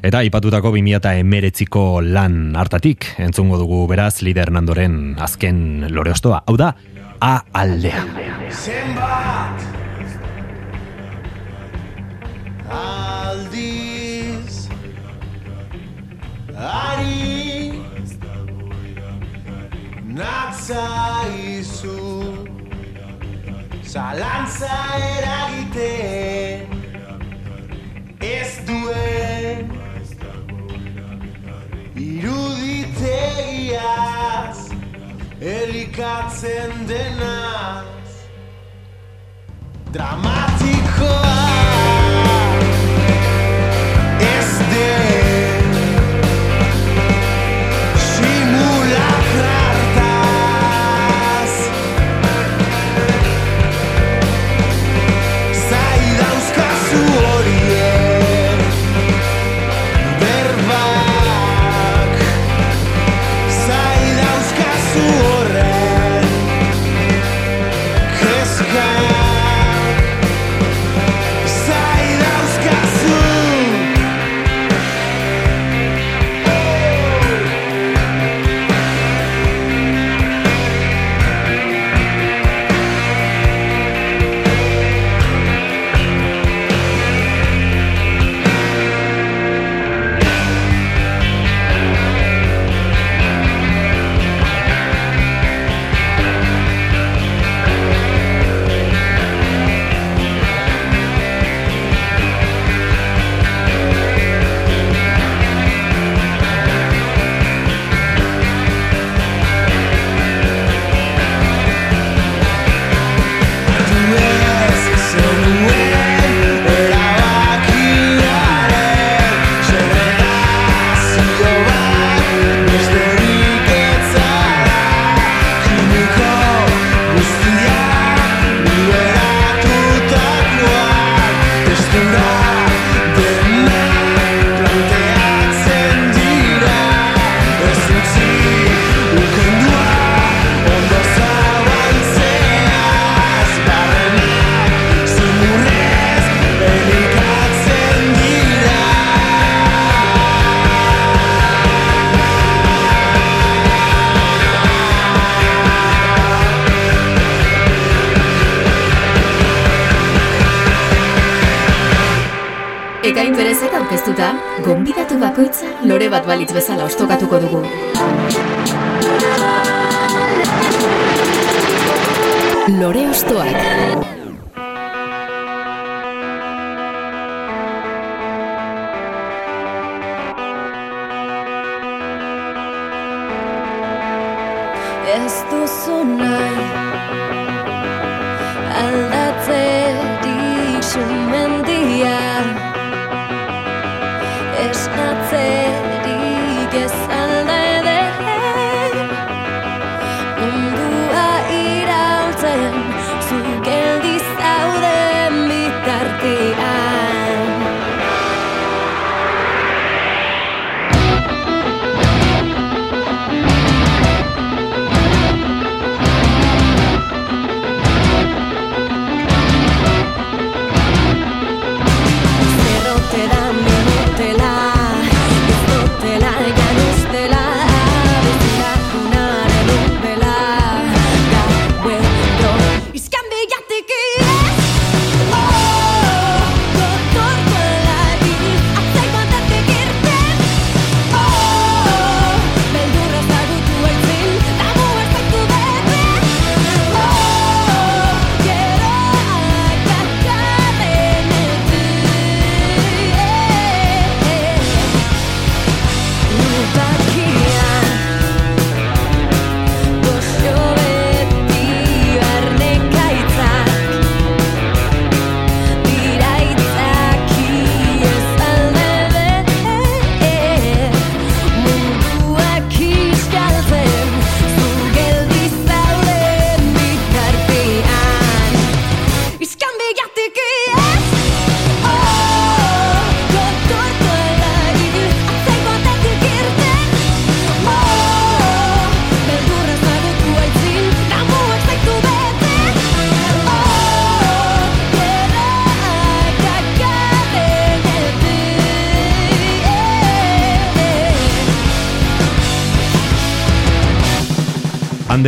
Eta aipatutako 2008ko lan hartatik, entzungo dugu beraz, Lider Hernandoren azken loreostoa. Hau da, A aldea. Zenbat Aldiz Ari Natzaizu Zalantza eragiten Ez duen Iruditegiaz Elikatzen denaz. Dramatikoa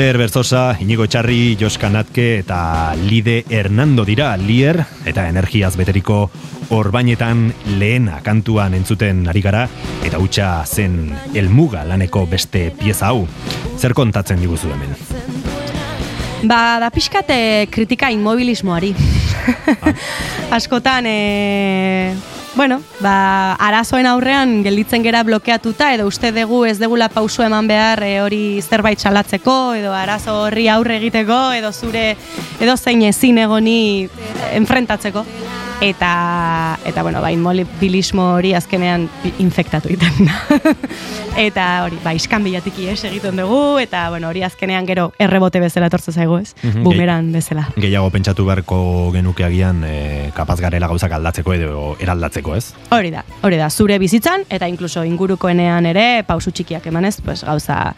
Ander Berzosa, Inigo Txarri, Natke eta Lide Hernando dira Lier eta energiaz beteriko orbainetan lehena kantuan entzuten ari gara eta hutsa zen elmuga laneko beste pieza hau. Zer kontatzen diguzu hemen? Ba, da pixkate kritika inmobilismoari. Askotan, e, bueno, ba, arazoen aurrean gelditzen gera blokeatuta edo uste dugu ez degula pauso eman behar e, hori zerbait salatzeko edo arazo horri aurre egiteko edo zure edo zein ezin egoni enfrentatzeko. Eta, eta bueno, ba, inmobilismo hori azkenean infektatu egiten da. eta hori, ba, iskan bilatik ies egiten dugu, eta bueno, hori azkenean gero errebote bezala etortzen zaigu, ez? Mhm, Bumeran bezala. Gehiago pentsatu beharko genuke agian e, kapaz garela gauzak aldatzeko edo eraldatzeko, ez? Hori da, hori da, zure bizitzan, eta inkluso ingurukoenean ere pausu txikiak emanez, pues, gauza,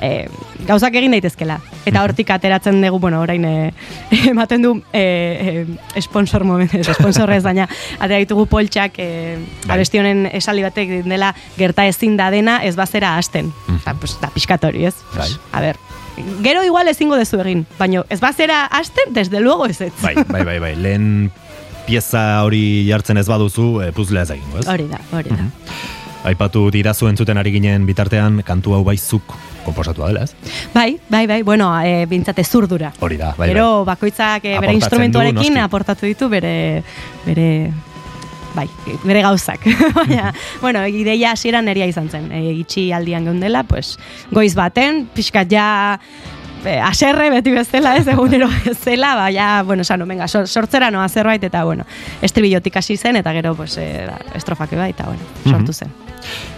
e, gauzak egin daitezkela. Eta hortik ateratzen dugu, bueno, orain e, ematen du e, e, sponsor moment, ez, sponsor ez, baina atera ditugu poltsak e, abesti honen esaldi batek dela gerta ezin da dena ez bazera hasten. Eta, pues, da pixkat hori, ez? Bai. A ber, gero igual ezingo dezu egin, baina ez bazera hasten, desde luego ez ez. Bai, bai, bai, bai. Lehen pieza hori jartzen ez baduzu, e, puzlea ez egingo, ez? Hori da, hori da. Aipatu didazu entzuten ari ginen bitartean, kantu hau baizuk komposatua dela, ez? Bai, bai, bai, bueno, e, bintzate zurdura. Hori da, bai, Gero bakoitzak eh, bere instrumentuarekin du, aportatu ditu bere bere bai, bere gauzak. Baina, bueno, ideia hasieran neria izan zen. E, itxi aldian geundela, pues, goiz baten, pixkat ja e, aserre beti bezala, ez egunero bezala, ba, ja, bueno, sano, venga, sor, sortzera noa zerbait, eta, bueno, estribillotik hasi zen, eta gero, pues, e, estrofak bai, eta, bueno, sortu zen.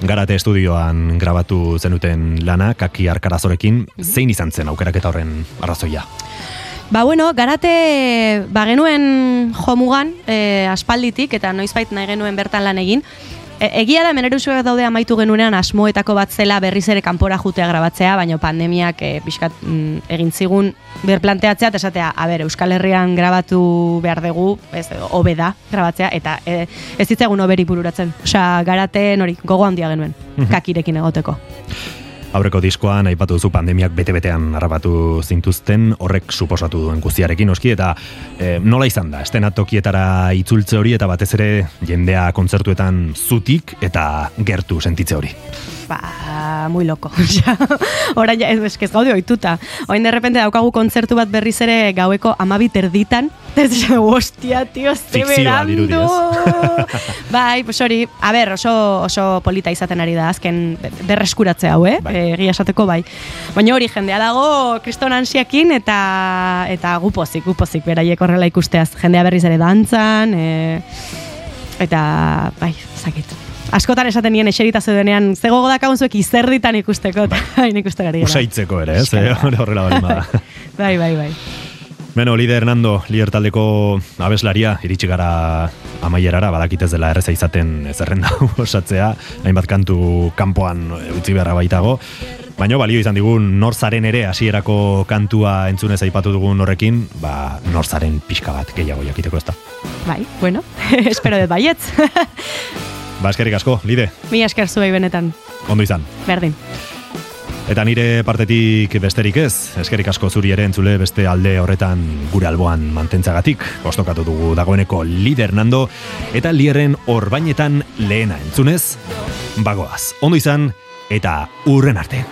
Garate estudioan grabatu zenuten lana, kaki arkarazorekin, zein izan zen aukeraketa horren arrazoia? Ba bueno, garate ba genuen jomugan e, aspalditik eta noizbait nahi genuen bertan lan egin. E, egia da menerusuak daude amaitu genuenean asmoetako bat zela berriz ere kanpora jutea grabatzea, baina pandemiak e, pixkat mm, egin zigun berplanteatzea eta esatea, a ber, Euskal Herrian grabatu behar dugu, ez, hobe da grabatzea, eta e, ez ditzegun oberi bururatzen. Osea, garaten hori, gogo handia genuen, kakirekin egoteko. Aurreko diskoan aipatu duzu pandemiak bete-betean harrapatu zintuzten horrek suposatu duen guztiarekin oski eta e, nola izan da, estenatokietara itzultze hori eta batez ere jendea kontzertuetan zutik eta gertu sentitze hori. Ba, muy loco. Orain ja, ez, ez gaude oituta. Orain de repente daukagu kontzertu bat berriz ere gaueko amabit erditan. Ez esan, hostia, tio, ze Fikzioa berandu. dirudi, bai, pues hori, a ber, oso, oso polita izaten ari da, azken berreskuratze hau, eh? Bai. Egia esateko bai. Baina hori, jendea dago kriston ansiakin eta eta gupozik, gupozik, beraiek horrela ikusteaz. Jendea berriz ere dantzan, e, eta, bai, zakit. Askotan esaten nien eserita zeudenean, ze gogo dakagun zuek izerditan ikusteko, eta hain ikusten ari. Usaitzeko ere, ez? Eh, horrela bali bada. Bai, bai, bai. Beno, Lide Hernando, lider taldeko abeslaria, iritsi gara amaierara, badakitez dela erreza izaten zerrenda osatzea, hainbat kantu kanpoan utzi beharra baitago. Baina balio izan digun norzaren ere hasierako kantua entzunez aipatu dugun horrekin, ba norzaren pixka bat gehiago jakiteko da. Bai, bueno, espero dut baietz. Ba eskerrik asko, Lide, Mi esker zuei benetan, ondo izan. berdin. Eta nire partetik besterik ez, eskerrik asko zuri ere entzule beste alde horretan gure alboan mantentzagatik, kostokatu dugu dagoeneko lider nando, eta lierren orbainetan lehena entzunez, bagoaz, ondo izan, eta urren arte.